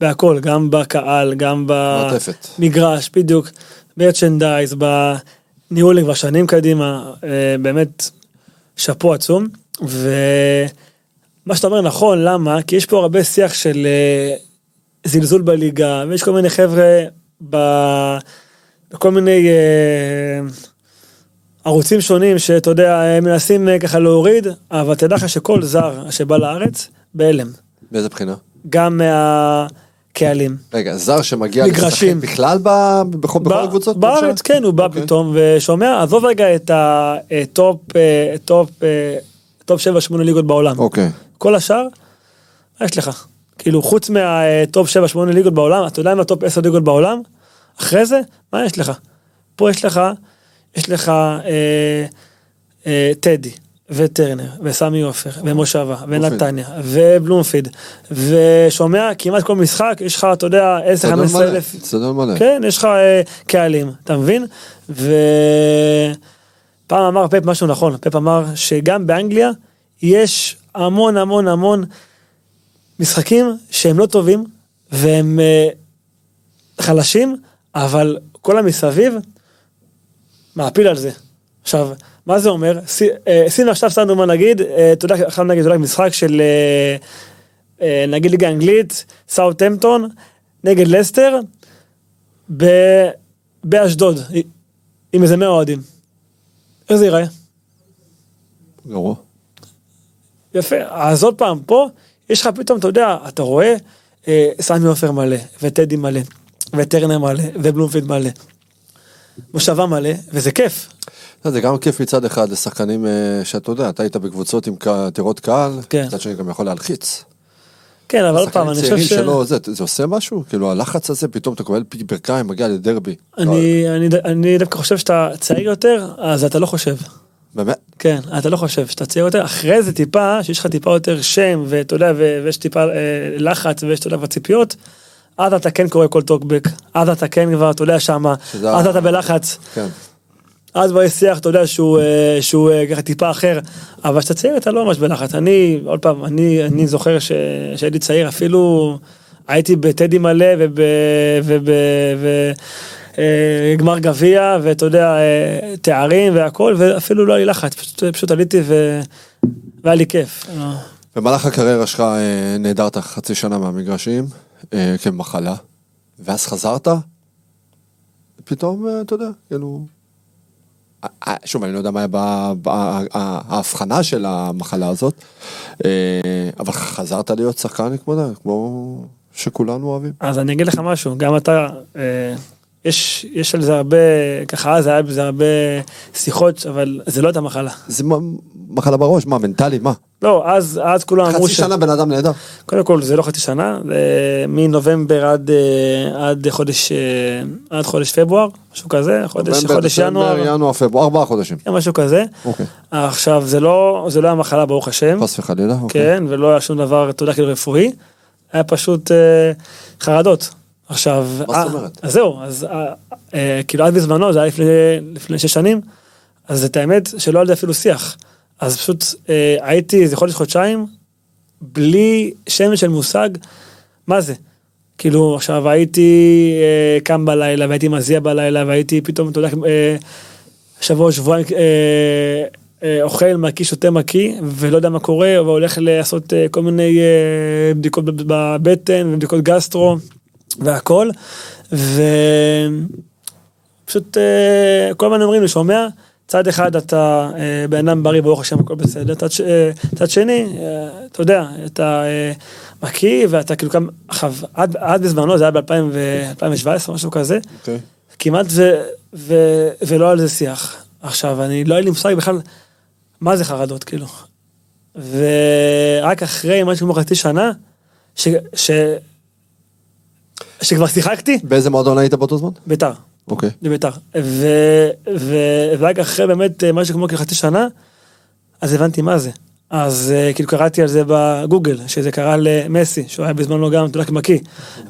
בהכל, גם בקהל, גם. במגרש, בדיוק, מרצ'נדייז, בניהול כבר שנים קדימה, אה, באמת שאפו עצום, ומה שאתה אומר נכון, למה? כי יש פה הרבה שיח של אה, זלזול בליגה, ויש כל מיני חבר'ה ב... בכל מיני אה, ערוצים שונים שאתה יודע, הם מנסים ככה להוריד, אבל תדע לך שכל זר שבא לארץ, בהלם. מאיזה בחינה? גם מהקהלים. רגע, זר שמגיע מגרשים. לשחק בכלל ב- בכל בכל ב- הקבוצות? בארץ? כן, הוא בא אוקיי. פתאום ושומע, עזוב רגע את ה top, top, אה, top 7-8 ליגות בעולם. אוקיי. כל השאר, מה יש לך? כאילו חוץ מה top 7-8 ליגות בעולם, אתה יודע מה top 10 ליגות בעולם? אחרי זה, מה יש לך? פה יש לך, יש לך אה, אה, טדי, וטרנר, וסמי עופר, ומושבה, ונתניה, ובלומפילד, ושומע כמעט כל משחק, יש לך, אתה יודע, 10-15 אצטדיון מלא, אלף, אצטדיון מלא. כן, יש לך אה, קהלים, אתה מבין? ופעם אמר פפ משהו נכון, פפ אמר שגם באנגליה יש המון המון המון משחקים שהם לא טובים והם אה, חלשים, אבל כל המסביב מעפיל על זה. עכשיו, מה זה אומר? סי- אה, עכשיו סתם דוגמא נגיד, אה, אתה יודע, עכשיו נגיד אולי משחק של אה, נגיד ליגה אנגלית, סאוטהמפטון, נגד לסטר, באשדוד, עם איזה 100 אוהדים. איך זה ייראה? גרוע. יפה, אז עוד פעם, פה יש לך פתאום, אתה יודע, אתה רואה אה, סמי עופר מלא, וטדי מלא, וטרנר מלא, ובלומפיד מלא. מושבה מלא, וזה כיף. לא, זה גם כיף מצד אחד לשחקנים אה, שאתה יודע, אתה היית בקבוצות עם טירות קהל, כן. מצד שני גם יכול להלחיץ. כן, אבל עוד פעם, אני חושב ש... שלא, זה, זה עושה משהו? כאילו הלחץ הזה, פתאום אתה קבל ברכיים, מגיע לדרבי. לא, אני, אני, אני דווקא חושב שאתה צעיר יותר, אז אתה לא חושב. באמת? כן, אתה לא חושב שאתה צעיר יותר, אחרי זה טיפה, שיש לך טיפה יותר שם, ואתה יודע, ויש טיפה אה, לחץ, ויש, אתה יודע, וציפיות, אז אתה כן קורא כל טוקבק, אז אתה כן כבר, אתה יודע, שמה, אז אתה בלחץ, כן. אז כבר יש שיח, אתה יודע, שהוא, אה, שהוא אה, ככה טיפה אחר, אבל כשאתה צעיר אתה לא ממש בלחץ. אני, עוד פעם, אני, אני זוכר שהייתי צעיר, אפילו הייתי בטדי מלא וב... וב, וב אה, גמר גביע ואתה יודע אה, תארים והכל ואפילו לא היה לי לחץ פשוט, פשוט עליתי ו... והיה לי כיף. במהלך הקריירה שלך אה, נעדרת חצי שנה מהמגרשים, כמחלה, ואז חזרת, פתאום, אתה יודע, כאילו... אה, שוב, אני לא יודע מה היה ב- ב- ה- ה- ההבחנה של המחלה הזאת, אה, אבל חזרת להיות שחקן כמו שכולנו אוהבים. אז אני אגיד לך משהו גם אתה אה, יש יש על זה הרבה ככה אז היה בזה הרבה שיחות אבל זה לא הייתה מחלה. זה מה- מחלה בראש, מה, מנטלי, מה? לא אז אז כולם אמרו חצי שנה בן אדם נהדר. קודם כל זה לא חצי שנה, זה מנובמבר עד, אה, עד חודש, אה, עד חודש פברואר, משהו כזה, חודש, נובמבר, חודש ינואר, ינואר, פברואר, ארבעה חודשים. כן, משהו כזה. אוקיי. עכשיו זה לא, זה לא היה מחלה ברוך השם, חס וחלילה, אוקיי. כן, ולא היה שום דבר, אתה יודע, כאילו רפואי, היה פשוט אה, חרדות. עכשיו, מה זאת אה, אומרת? אז זהו, אז אה, אה, כאילו עד בזמנו, זה היה לפני, שש שנים, אז את האמת שלא היה לי אפילו שיח. אז פשוט הייתי איזה חודש, חודשיים, בלי שמץ של מושג, מה זה. כאילו עכשיו הייתי אה, קם בלילה והייתי מזיע בלילה והייתי פתאום, אתה יודע, אה, שבוע, שבועיים אה, אה, אוכל מקיא, שותה מקיא, ולא יודע מה קורה, והולך לעשות אה, כל מיני אה, בדיקות בב- בבטן ובדיקות גסטרו והכל, ופשוט אה, כל הזמן אומרים לי, שומע? צד אחד אתה אה, בן אדם בריא, ברוך השם, הכל בסדר, צד, אה, צד שני, אתה יודע, אתה מקיא ואתה כאילו כמה, עכשיו, עד, עד בזמנו, זה היה ב-2017, משהו כזה, אוקיי. כמעט ו, ו, ולא על זה שיח. עכשיו, אני לא היה לי מושג בכלל מה זה חרדות, כאילו. ורק אחרי משהו כמו חצי שנה, ש, ש, שכבר שיחקתי, באיזה מועדון היית באותו זמן? ביתר, אוקיי. בביתר. ו, ו, ורק אחרי באמת משהו כמו כחצי שנה, אז הבנתי מה זה. אז אה, כאילו קראתי על זה בגוגל, שזה קרה למסי, שהוא היה בזמנו גם, יודע, מקיא.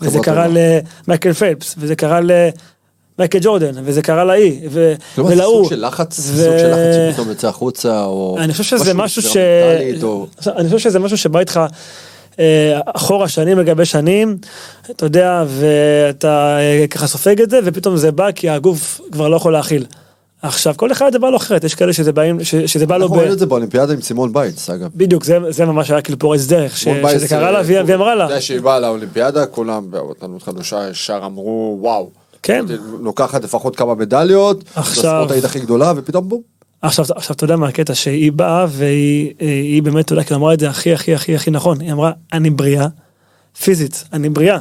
וזה קרה. למייקל פלפס, וזה קרה מייקל ג'ורדן, וזה קרה להיא, ו- כלומר, זה ולהוא. סוג של לחץ, סוג של לחץ שפתאום יוצא החוצה, או... אני חושב שזה משהו ש... אני חושב שזה משהו שבא איתך אה, אחורה שנים לגבי שנים, אתה יודע, ואתה אה, ככה סופג את זה, ופתאום זה בא כי הגוף כבר לא יכול להכיל. עכשיו, כל אחד זה בא לו אחרת, יש כאלה שזה, באים, ש- שזה בא לו אנחנו. ראינו את זה באולימפיאדה עם סימון ביינס, אגב. בדיוק, זה, זה ממש היה כאילו פורץ דרך, ש, שזה קרה לה אה, והיא אמרה לה. יודע שהיא באה לאולימפיאדה, כולם, אותנו חדשה ישר אמרו, וואו. כן. לוקחת לפחות כמה מדליות, עכשיו- זו הספורטאית הכי גדולה, ופתאום בום. עכשיו, עכשיו אתה יודע מה הקטע שהיא באה והיא היא באמת, אתה יודע, כאילו אמרה את זה הכי הכי הכי הכי נכון, היא אמרה, אני בריאה, פיזית, אני בריאה,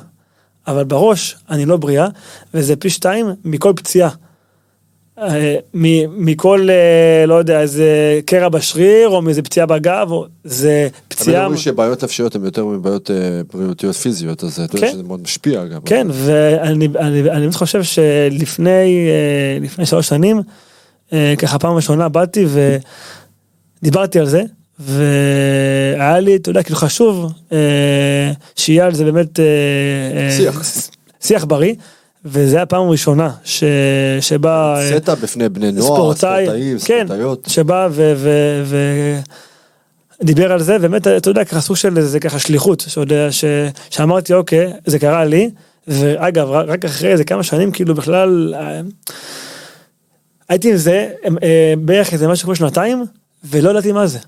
אבל בראש אני לא בריאה, וזה פי שתיים מכל פציעה. אה, מכל, אה, לא יודע, איזה קרע בשריר, או מאיזה פציעה בגב, או זה אבל פציעה... אומרים שבעיות נפשיות הן יותר מבעיות אה, בריאותיות פיזיות, אז אתה יודע כן. שזה מאוד משפיע גם. כן, ואני אני, באמת חושב שלפני לפני שלוש שנים, ככה פעם ראשונה באתי ודיברתי על זה, והיה לי, אתה יודע, כאילו חשוב אה, שיהיה על זה באמת... אה, אה, שיח. שיח בריא, וזה הפעם הראשונה ש, שבה... אה, סטה בפני בני נוער, ספורטאי, ספורטאים, כן, ספורטאיות. שבא ו... ו, ו דיבר על זה, באמת, אתה יודע, ככה סוג של איזה ככה שליחות, שיודע, ש... שאמרתי, אוקיי, זה קרה לי, ואגב, רק אחרי איזה כמה שנים, כאילו בכלל, אה, הייתי עם זה אה, בערך איזה משהו כמו שנתיים, ולא ידעתי מה זה.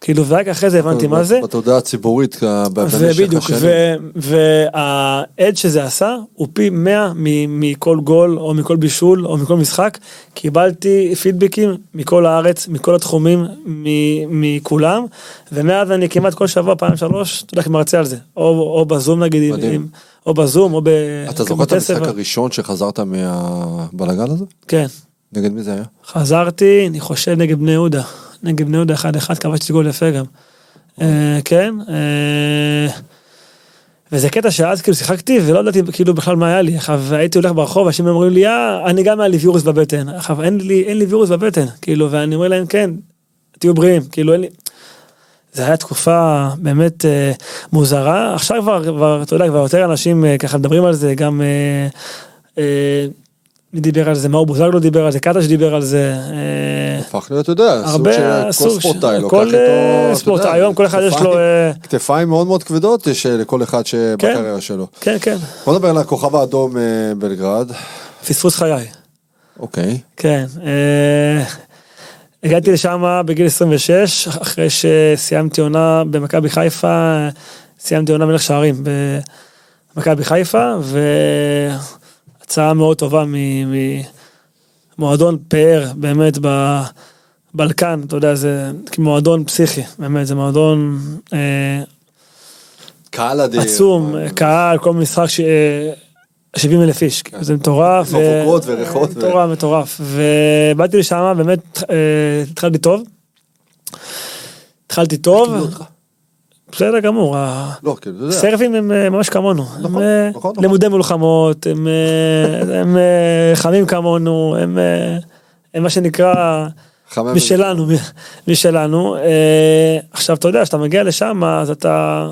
כאילו, ורק אחרי זה הבנתי מה זה. בתודעה הציבורית במשך ובדיוק, השנים. והעד שזה עשה הוא פי 100 מ- מכל גול או מכל בישול או מכל משחק. קיבלתי פידבקים מכל הארץ, מכל התחומים, מכולם, ומאז אני כמעט כל שבוע, פעם שלוש, אתה יודע, מרצה על זה. או, בזום נגיד, או בזום, או ב... אתה זוכר את המשחק. הראשון שחזרת מהבלגן הזה? כן. נגד מי זה היה? חזרתי, אני חושב נגד בני יהודה. נגד בני יהודה 1-1, כבשתי גול יפה גם. אה, כן. אה, וזה קטע שאז כאילו שיחקתי ולא ידעתי כאילו בכלל מה היה לי. עכשיו הייתי הולך ברחוב, אנשים אומרים לי, אה, אני גם היה לי וירוס בבטן. עכשיו אין לי, אין לי וירוס בבטן. כאילו, ואני אומר להם, כן, תהיו בריאים. כאילו, אין לי... זה היה תקופה באמת אה, מוזרה. עכשיו כבר, כבר, אתה יודע, כבר יותר אנשים אה, ככה מדברים על זה, גם... אה, אה, מי דיבר על זה? מאור בוזגלו דיבר על זה, קטש דיבר על זה. אה, הפך להיות, אתה יודע, סוג של כל ספורטאי לוקח כל, איתו, אה, אתה ספורטאי, היום כל אחד יש לו, כתפיים- אה, מאוד מאוד כבדות יש אה, לכל אחד שבקריירה שלו. כן, כן, בוא נדבר על הכוכב האדום אה, בלגרד. פספוס חיי. אוקיי. כן. אה, הגעתי לשם בגיל 26, אחרי שסיימתי עונה במכבי חיפה, סיימתי עונה מלך שערים במכבי חיפה, והצעה מאוד טובה ממועדון פאר, באמת, בבלקן, אתה יודע, זה מועדון פסיכי, באמת, זה מועדון אה, קהל אדיר. עצום, קהל, כל משחק ש... 70 אלף איש, כאילו, זה מטורף. ו- מבוקות וריחות ו- מטורף, מטורף. ובאתי לשם, באמת, אה, התחלתי טוב. התחלתי טוב. בסדר גמור. ה- לא. סרבים הם אה, ממש כמונו. הם נכון, אה, נכון, נכון. למודי מלחמות, הם אה, הם, חמים כמונו, הם הם מה שנקרא... משלנו, משלנו. עכשיו, אתה יודע, כשאתה מגיע לשם, אז אתה,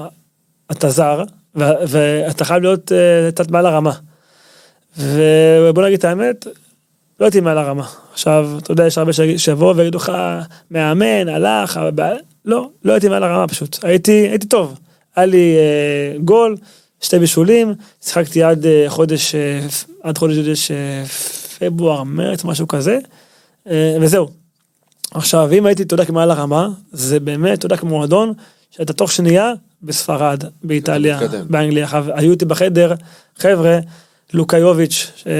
אתה זר, ואתה חייב להיות קצת מעל הרמה. ובוא נגיד את האמת, לא הייתי מעל הרמה. עכשיו, אתה יודע, יש הרבה שיבואו ויגידו לך, מאמן, הלך, לא, לא הייתי מעל הרמה פשוט. הייתי, הייתי טוב. היה לי אה, גול, שתי בישולים, שיחקתי עד אה, חודש, אה, עד חודש אה, פברואר, מרץ, משהו כזה, אה, וזהו. עכשיו, אם הייתי, אתה יודע, מעל הרמה, זה באמת, אתה יודע, כמו מועדון, שאתה תוך שנייה בספרד, באיטליה. באנגליה. היו איתי בחדר, חבר'ה, לוקאיוביץ', אה,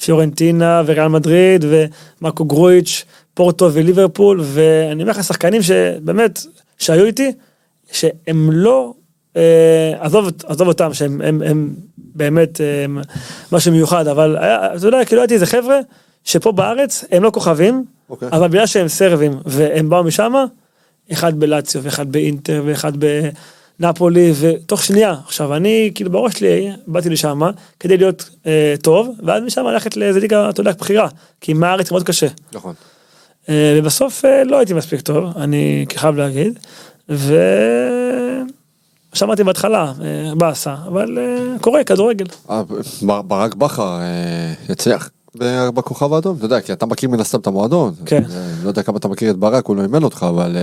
פיורנטינה וריאל מדריד, ומרקו גרויץ', פורטו וליברפול, ואני אומר לך, שחקנים שבאמת, שהיו איתי, שהם לא, אה, עזוב, עזוב אותם, שהם הם, הם באמת אה, הם משהו מיוחד, אבל היה, אתה יודע, כאילו הייתי איזה חבר'ה, שפה בארץ הם לא כוכבים, אוקיי. אבל בגלל שהם סרבים והם באו משם, אחד בלציו ואחד באינטר ואחד בנפולי ותוך שנייה עכשיו אני כאילו בראש שלי באתי לשם כדי להיות אה, טוב ואז משם ללכת לאיזה ליגה אתה יודע בחירה כי מהארץ מאוד קשה נכון. אה, ובסוף אה, לא הייתי מספיק טוב אני חייב להגיד ו... שמעתי בהתחלה באסה אבל אה, קורה כדורגל בר- ברק בכר יצליח. בכוכב האדום, אתה יודע, כי אתה מכיר מן הסתם את המועדון. כן. לא יודע כמה אתה מכיר את ברק, הוא לא אימן אותך, אבל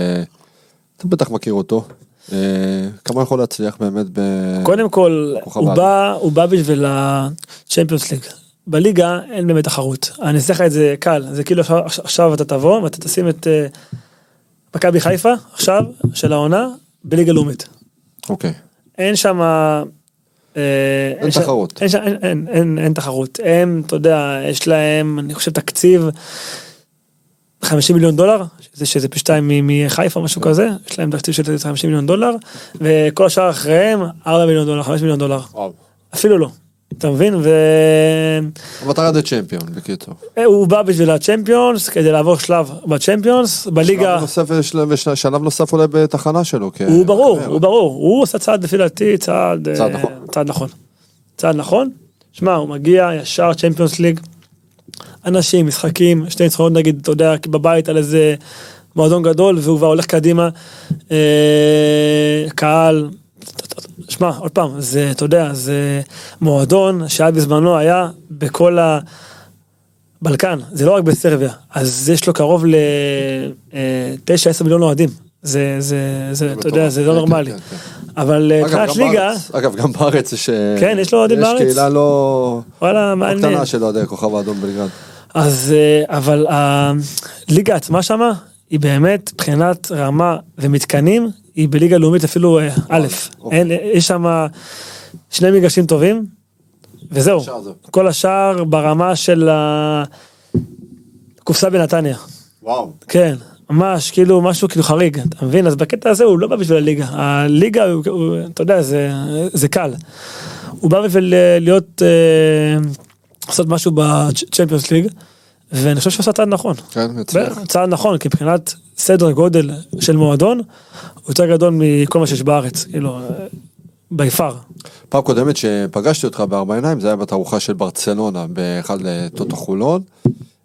אתה בטח מכיר אותו. כמה יכול להצליח באמת ב... קודם כל, כוכב הוא האדום. בא, הוא בא בשביל הצ'מפיונס ליג. בליגה אין באמת תחרות. אני אעשה לך את זה קל, זה כאילו עכשיו, עכשיו אתה תבוא ואתה תשים את אה, מכבי חיפה, עכשיו, של העונה, בליגה לאומית. אוקיי. אין שם... אה, אין תחרות. אין, אין, אין, אין, אין תחרות. הם, אתה יודע, יש להם, אני חושב, תקציב 50 מיליון דולר, שזה, שזה פי שתיים מחיפה, משהו כזה, יש להם תקציב של 50 מיליון דולר, וכל השאר אחריהם 4 מיליון דולר, 5 מיליון דולר. אפילו לא. אתה מבין? המטרה זה צ'מפיון, בקיצור. והוא בא בשביל הצ'מפיונס, כדי לעבור שלב בצ'מפיונס, בליגה... שלב נוסף, ושל- ושלב נוסף אולי בתחנה שלו. כן. הוא ברור, הוא ברור, הוא עושה צעד לפי דעתי, צעד, צעד אה, נכון. צעד נכון. צעד נכון. שמע, הוא מגיע ישר צ'מפיונס ליג, אנשים, משחקים, שתי ניצחונות נגיד, אתה יודע, בבית על איזה מועדון גדול, והוא כבר הולך קדימה. אה, קהל, שמע, עוד פעם, זה, אתה יודע, זה מועדון שהיה בזמנו היה בכל ה... בלקן, זה לא רק בסרביה, אז יש לו קרוב ל-9-10 מיליון אוהדים. זה, זה, זה, אתה יודע, זה לא כן, נורמלי. כן, כן. אבל אה, מבחינת גם ליגה, אגב, גם בארץ יש... אה, כן, יש לו אוהדים בארץ? יש קהילה לא... וואלה, לא מעניין. קטנה של אוהדי הכוכב האדום בלגרד. אז, אה, אבל הליגה עצמה שמה, היא באמת, מבחינת רמה ומתקנים, היא בליגה לאומית אפילו אה, א', אוקיי. אין, יש שם שני מגרשים טובים, וזהו. כל השאר ברמה של הקופסה בנתניה. וואו. כן, ממש, כאילו, משהו כאילו חריג, אתה מבין? אז בקטע הזה הוא לא בא בשביל הליגה. הליגה, הוא, הוא, אתה יודע, זה, זה קל. הוא בא בשביל אה, להיות, אה, לעשות משהו בצ'מפיונס ליג, ואני חושב שהוא עשה צעד נכון. כן, מצליח. צעד נכון, כי מבחינת סדר גודל של מועדון, הוא יותר גדול מכל מה שיש בארץ, כאילו, בי פאר. פעם קודמת שפגשתי אותך בארבע עיניים זה היה בתערוכה של ברצלונה באחד לטוטו חולון.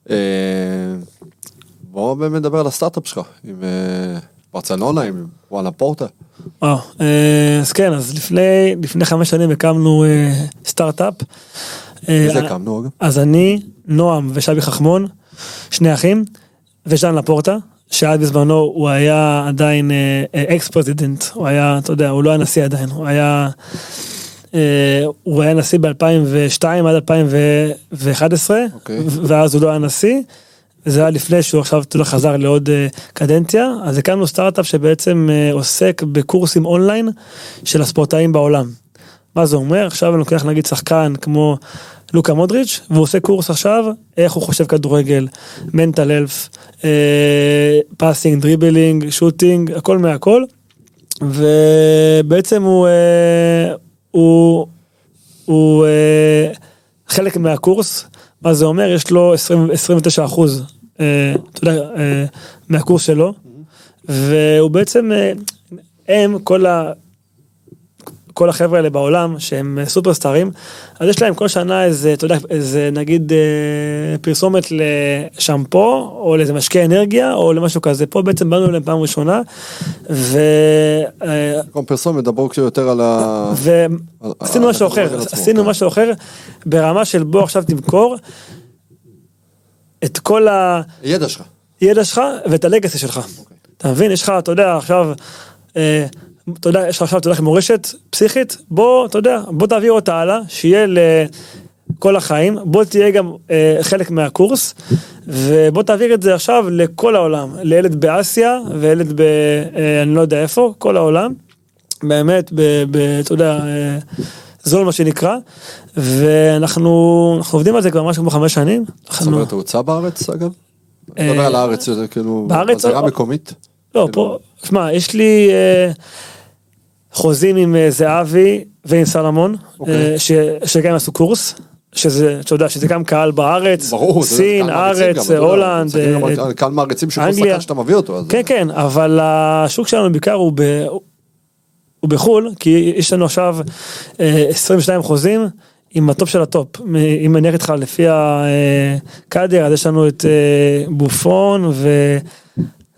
אה, בוא באמת נדבר על הסטארט-אפ שלך עם אה, ברצלונה עם ז'ואן לפורטה. אה, אז כן, אז לפני, חמש שנים הקמנו סטארט-אפ. אה, איזה הקמנו אגב? אז אני, נועם ושבי חכמון, שני אחים, וז'אן לפורטה, שעד בזמנו הוא היה עדיין ex president, הוא היה, אתה יודע, הוא לא היה נשיא עדיין, הוא היה, אה, הוא היה נשיא ב-2002 עד 2011, אוקיי. ואז הוא לא היה נשיא. זה היה לפני שהוא עכשיו אתה יודע, חזר לעוד אה, קדנציה, אז הקמנו סטארט-אפ שבעצם אה, עוסק בקורסים אונליין של הספורטאים בעולם. מה זה אומר? עכשיו אני לוקח נגיד שחקן כמו לוקה מודריץ', והוא עושה קורס עכשיו, איך הוא חושב כדורגל, mental health, passing, dribbling, shooting, הכל מהכל. ובעצם הוא, אה, הוא, הוא אה, חלק מהקורס, מה זה אומר? יש לו 20, 29 אחוז, אה, אתה יודע, אה, מהקורס שלו, והוא בעצם, אה, הם, כל ה... כל החבר'ה האלה בעולם שהם סופרסטארים, אז יש להם כל שנה איזה, אתה יודע, איזה נגיד אה, פרסומת לשמפו, או לאיזה משקה אנרגיה, או למשהו כזה. פה בעצם באנו אליהם פעם ראשונה, ו... אה, במקום פרסומת דברו קצת יותר על ה... ועשינו משהו אחר, עשינו כן. משהו אחר ברמה של בוא עכשיו תמכור את כל ידע שלך. הידע שלך ואת הלגאסי שלך. אתה מבין? יש לך, אתה יודע, עכשיו, אה, אתה יודע, יש לך עכשיו, אתה יודע, מורשת פסיכית, בוא, אתה יודע, בוא תעביר אותה הלאה, שיהיה לכל החיים, בוא תהיה גם אה, חלק מהקורס, ובוא תעביר את זה עכשיו לכל העולם, לילד באסיה וילד ב... אה, אני לא יודע איפה, כל העולם. באמת, ב, ב, אתה יודע, אה, זול מה שנקרא, ואנחנו אנחנו עובדים על זה כבר משהו כמו חמש שנים. זאת אומרת, הוא הוצא בארץ אגב? אתה מדבר על הארץ, זה כאילו... בארץ בזירה או- המקומית? לא, פה, שמע, יש לי אה, חוזים עם אה, זהבי ועם סלמון, אוקיי. אה, ש- שגם עשו קורס, שזה, אתה יודע, שזה גם קהל בארץ, ברור, סין, ארץ, הולנד, קהל מעריצים של כל אנגליה. שחקן שאתה מביא אותו. אז- כן, כן, אבל השוק שלנו בעיקר הוא, ב, הוא בחו"ל, כי יש לנו עכשיו אה, 22 חוזים עם הטופ של הטופ. אם אני אגיד לך לפי הקאדר, אז יש לנו את בופון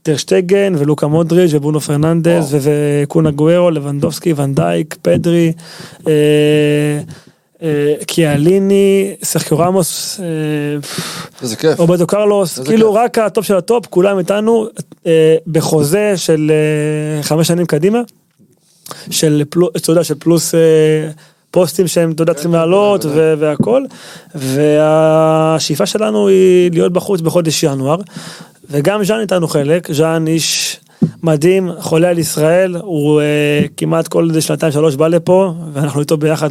וטרשטגן ולוקה מודריץ' וברונו פרננדס וואו. ו- וקון אגוארו, לבנדובסקי, ואן דייק, פדרי. אה, אה, קיאליני, סרחיו רמוס, אה, איזה כיף. רוברטו קרלוס, כאילו. רק הטופ של הטופ, כולם איתנו בחוזה של חמש שנים קדימה, של פלוס, פוסטים שהם, אתה יודע, צריכים לעלות בוודאי. ו- והכל, והשאיפה שלנו היא להיות בחוץ בחודש ינואר, וגם ז'אן איתנו חלק, ז'אן איש מדהים, חולה על ישראל, הוא אה, כמעט כל איזה שנתיים שלוש בא לפה, ואנחנו איתו ביחד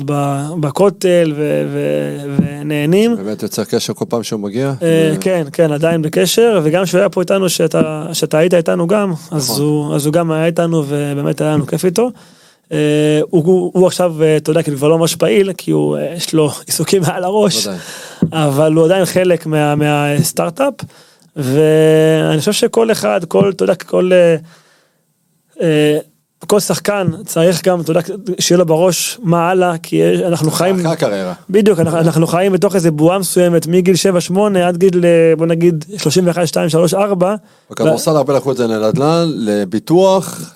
בכותל ו- ו- ונהנים. באמת יוצר קשר כל פעם שהוא מגיע. אה, כן, כן, עדיין בקשר, וגם כשהוא היה פה איתנו, שאתה, שאתה היית איתנו גם, אז, נכון. הוא, אז הוא גם היה איתנו, ובאמת היה לנו כיף איתו. אה, הוא, הוא, הוא עכשיו, אה, אתה יודע, כאילו כבר לא ממש פעיל, כי הוא, אה, יש לו עיסוקים מעל הראש. אבל הוא עדיין חלק מה, מהסטארט-אפ, ואני חושב שכל אחד, כל, אתה יודע, כל... אה, אה, כל שחקן צריך גם, אתה יודע, שיהיה לו בראש מה הלאה, כי אנחנו חיים, אחרי הקריירה. בדיוק, אנחנו, אנחנו חיים בתוך איזה בועה מסוימת מגיל 7-8 עד גיל אה, בוא נגיד 31, 2, 3, 4. בכדורסל הרבה לקחו את זה לנדל"ן, לביטוח.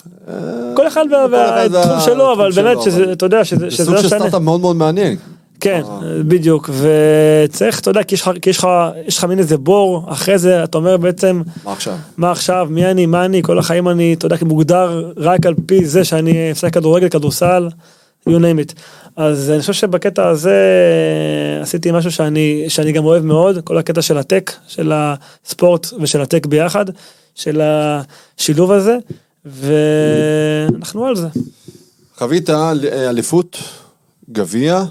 כל אחד והתחום שלו, אבל באמת אתה יודע, שזה זה סוג של. סטארט-אפ מאוד מאוד מעניין. כן, אה. בדיוק, וצריך, אתה יודע, כי יש לך, כי יש לך, מין איזה בור, אחרי זה אתה אומר בעצם, מה עכשיו? מה עכשיו, מי אני, מה אני, כל החיים אני, אתה יודע, מוגדר רק על פי זה שאני משחק כדורגל, כדורסל, you name it. אז אני חושב שבקטע הזה אה, עשיתי משהו שאני, שאני גם אוהב מאוד, כל הקטע של הטק, של הספורט ושל הטק ביחד, של השילוב הזה, ואנחנו על זה. חווית אליפות, גביע,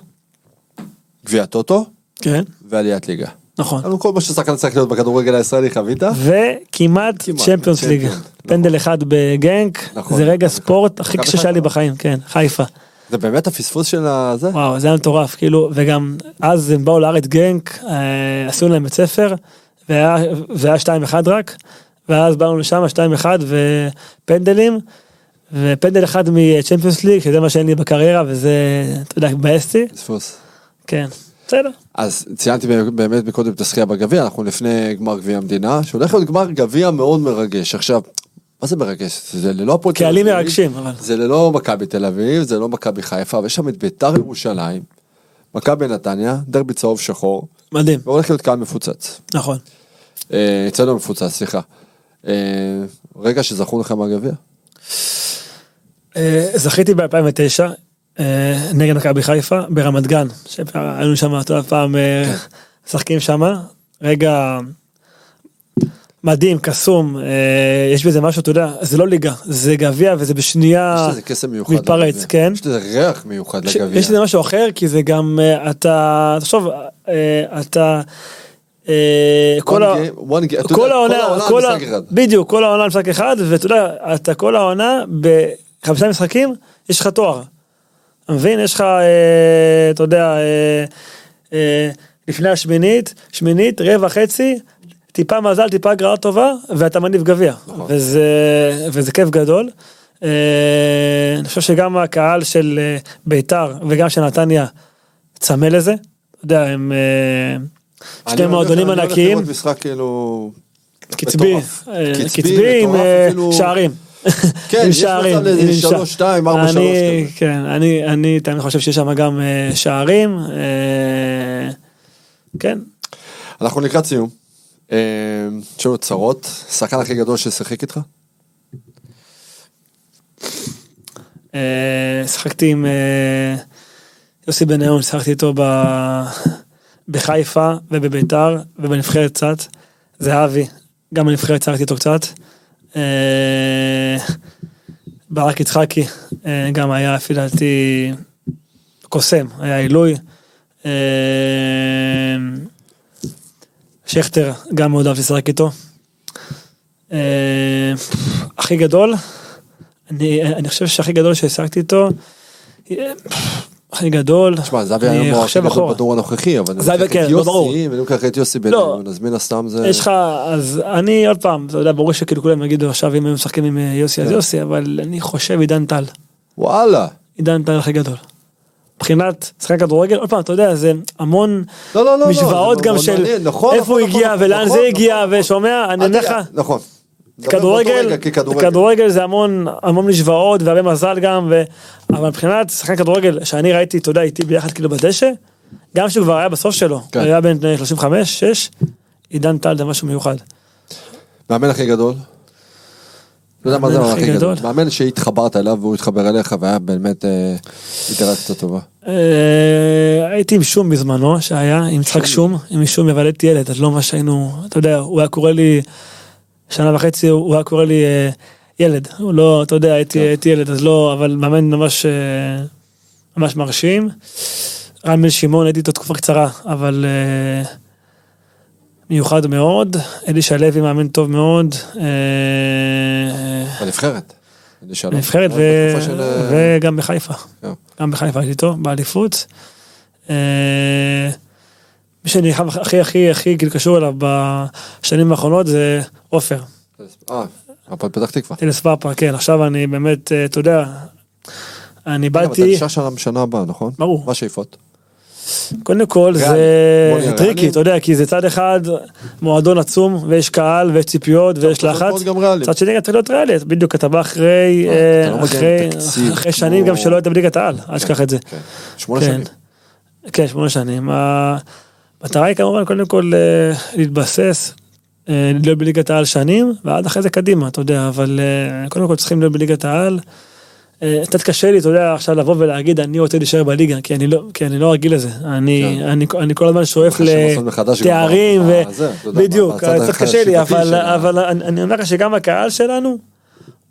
גביע טוטו כן, ועליית ליגה. נכון. לנו כל מה ששחקן צריך להיות בכדורגל הישראלי חווית? וכמעט כמעט, צ'מפיונס ליג, צ'מפיון, פנדל אחד בגנק, נכון, זה רגע נכון. ספורט הכי קשה שהיה לי. בחיים, כן, חיפה. זה באמת הפספוס של הזה? וואו, זה היה מטורף, כאילו, וגם אז הם באו לארץ גנק, אה, עשו להם בית ספר, והיה, והיה 2-1 רק, ואז באנו לשם 2-1 ופנדלים, ופנדל אחד מצ'מפיונס ליג, שזה מה שאין לי בקריירה, וזה, אתה יודע, התבאסתי, פספוס. כן, בסדר. אז ציינתי באמת מקודם את הזכייה בגביע, אנחנו לפני גמר גביע המדינה, שהולך להיות גמר גביע מאוד מרגש. עכשיו, מה זה מרגש? זה ללא הפועל תל קהלים אביב, מרגשים, אבל. זה ללא מכבי תל אביב, זה לא מכבי חיפה, ויש שם את ביתר ירושלים, מכבי נתניה, דרבי צהוב שחור, מדהים, והולך להיות קהל מפוצץ. נכון. אה, אצלנו מפוצץ, סליחה. אה, רגע שזכו לך מהגביע? אה, זכיתי ב-2009 נגד מכבי חיפה ברמת גן, שהיינו שם, אתה פעם אה, משחקים שם, רגע מדהים, קסום, אה, יש בזה משהו, אתה יודע, זה לא ליגה, זה גביע וזה בשנייה יש לזה קסם מיוחד. מתפרץ, לגביע. כן. יש לזה ריח מיוחד לגביע. יש לזה משהו אחר, כי זה גם, אה, אתה, תחשוב, אה, אתה, אה, כל העונה. בדיוק, כל העונה משחק אחד, ואתה יודע, אתה כל העונה, בחמישה משחקים, יש לך תואר. מבין? יש לך, אה, אתה יודע, אה, אה, לפני השמינית, שמינית, רבע, חצי, טיפה מזל, טיפה הגרלה טובה, ואתה מניב גביע. נכון. וזה, וזה כיף גדול. אה, אני חושב שגם הקהל של אה, ביתר וגם של נתניה צמא לזה. אתה יודע, הם אה, שני מועדונים אני הולך ענקיים. לראות משחק כאילו... קצבי. אה, קצבי, קצבי עם אה, שערים. כן, יש מצב לאיזה שתיים, ארבע, שלוש אני- כזה. כן, אני, אני תמיד חושב שיש שם גם אה, שערים. אה, כן, אנחנו לקראת סיום. אה, יש לנו צרות. השחקן הכי גדול ששיחק איתך? שחקתי עם יוסי בניון, שחקתי איתו בחיפה ובביתר ובנבחרת קצת. זהבי, גם בנבחרת שחקתי איתו קצת. אה, ברק יצחקי, אה, גם היה לפי דעתי קוסם, היה עילוי. אה, שכטר, גם מאוד אהבתי לשחק איתו. הכי גדול, אני, חושב שהכי גדול שהשגתי איתו, הכי גדול, תשמע, זהבי אני היום הכי גדול. בדור הנוכחי, אבל אני זהבי, כן, לא, ברור. יוסי, ואני לוקח את יוסי בניון, אז מן הסתם זה... יש לך, אז אני עוד פעם, אתה יודע, ברור שכאילו כולם יגידו עכשיו אם הם משחקים עם אה, יוסי אז כן. יוסי, אבל אני חושב עידן טל, וואלה. עידן טל הכי גדול. מבחינת שחקן כדורגל, עוד פעם, אתה יודע, זה המון לא, לא, לא, לא, משוואות גם של איפה הוא הגיע ולאן זה הגיע, ושומע, אני אומר לך, נכון. כדורגל, רגע ככדורגל. כדורגל זה המון המון משוואות והרבה מזל גם, ו... אבל מבחינת שחקן כדורגל שאני ראיתי, אתה יודע, איתי ביחד כאילו בדשא, גם כשהוא כבר היה בסוף שלו, כן. היה בן 35, 6, עידן טל זה משהו מיוחד. מאמן הכי גדול? לא יודע מה זה הכי גדול. גדול? מאמן שהתחברת אליו והוא התחבר אליך והיה באמת אה, אינטראקציה טובה. אה, הייתי עם שום בזמנו שהיה, עם יצחק שום, עם שום יוולדתי ילד, אז לא מה שהיינו, אתה יודע, הוא היה קורא לי, שנה וחצי הוא היה קורא לי אה, ילד, הוא לא, אתה יודע, הייתי הייתי ילד, אז לא, אבל מאמן ממש, אה, ממש מרשים. רן בן שמעון, הייתי איתו תקופה קצרה, אבל אה, מיוחד מאוד. אלישע לוי מאמן טוב מאוד. בנבחרת. שלום. בנבחרת עוד ו- של, וגם בחיפה. כן. גם בחיפה הייתי איתו, באליפות. אה, מי שאני הכי הכי הכי כאילו קשור אליו בשנים האחרונות זה עופר, אה, הפועל פתח תקווה. טלס פאפה, כן, עכשיו אני באמת, אה, אתה יודע, אני רגע, אבל אתה באתי, נשאר שם בשנה הבאה, נכון? ברור. מה השאיפות? קודם כל. זה tricky. אתה יודע, כי זה צד אחד מועדון עצום ויש קהל ויש ציפיות ויש לחץ. צד שני צריך להיות ריאלי, בדיוק אתה בא אחרי, אה, אה, לא שנים גם שלא היית בליגת העל, אל תשכח את זה. כן. שמונה כן. שנים. כן, שמונה שנים. המטרה היא כמובן קודם כל אה, להתבסס, אה, להיות בליגת העל שנים, ועד אחרי זה קדימה, אתה יודע, אבל אה, קודם כל צריכים להיות בליגת העל. קצת קשה לי, אתה יודע, עכשיו לבוא ולהגיד, אני רוצה להישאר בליגה, כי אני לא, כי אני לא רגיל לזה. אני, כן. אני, אני כל הזמן שואף לתארים, ו... בדיוק, קצת קשה לי, אבל, אבל אני, אומר לך שגם הקהל שלנו,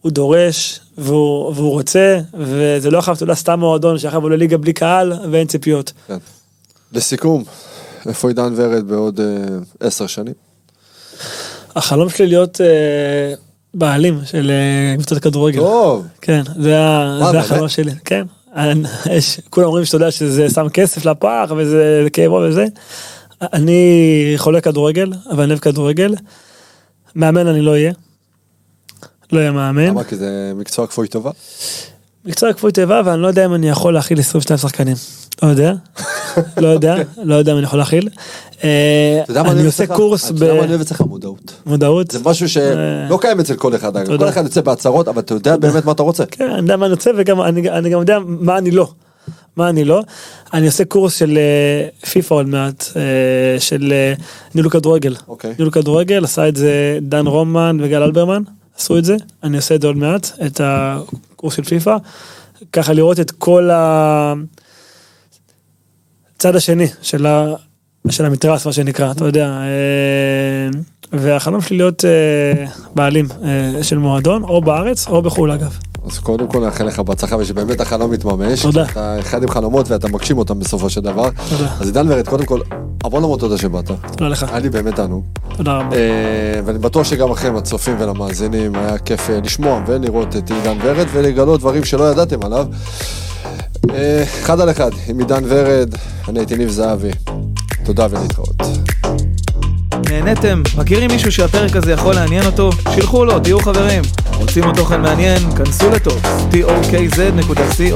הוא דורש, והוא, והוא רוצה, וזה לא עכשיו, אתה יודע, סתם מועדון שעכשיו עולה ליגה בלי קהל, ואין ציפיות. כן. לסיכום, איפה עידן ורד בעוד אה, עשר שנים? החלום שלי להיות אה, בעלים של אה, קבוצת כדורגל. טוב, כן, זה, מה? החלום שלי. כן. יש, כולם אומרים שאתה יודע שזה שם כסף לפח וזה כאב ראש וזה. אני חולה כדורגל, אבל אני אוהב כדורגל. מאמן אני לא אהיה. לא אהיה מאמן. למה? כי זה מקצוע כפוי טובה? מקצוע כפוי תיבה ואני לא יודע אם אני יכול להכיל 22 שחקנים. לא יודע. לא יודע. לא יודע אם אני יכול להכיל. אה, אני עושה? קורס אתה יודע מה אני אוהב אצלך? מודעות. במודעות. זה משהו שלא קיים אצל כל אחד. כל אחד יוצא בהצהרות, אבל אתה יודע באמת מה אתה רוצה. כן, אני יודע מה אני רוצה וגם אני, אני גם יודע מה אני לא. מה אני לא. אני עושה קורס של אה, פיפא עוד מעט, אה, של אה, ניהול כדורגל. אוקיי. ניהול כדורגל, עשה את זה דן רומן וגל אלברמן, עשו את זה. אני עושה את זה עוד מעט, את הקורס של פיפא. ככה לראות את כל הצד השני של, ה... של המתרס, מה שנקרא, אתה יודע. אה, והחלום שלי להיות אה, בעלים אה, של מועדון, או בארץ או בחו"ל אגב. אז קודם כל נאחל לך בהצלחה ושבאמת החלום מתממש. תודה. אתה אחד עם חלומות ואתה מגשים אותם בסופו של דבר. תודה. אז עידן ורד, קודם כל, המון המון תודה שבאת. תודה לך, היה לי באמת תענוג. תודה רבה. ואני בטוח שגם לכם, הצופים ולמאזינים, היה כיף לשמוע ולראות את עידן ורד ולגלות דברים שלא ידעתם עליו. אה, אחד על אחד עם עידן ורד, אני הייתי ניב זהבי. תודה ולהתראות. נהניתם? מכירים מישהו שהפרק הזה יכול לעניין אותו? שילחו לו, תהיו חברים. רוצים עוד תוכן מעניין? כנסו לטוקס, tokz.co.il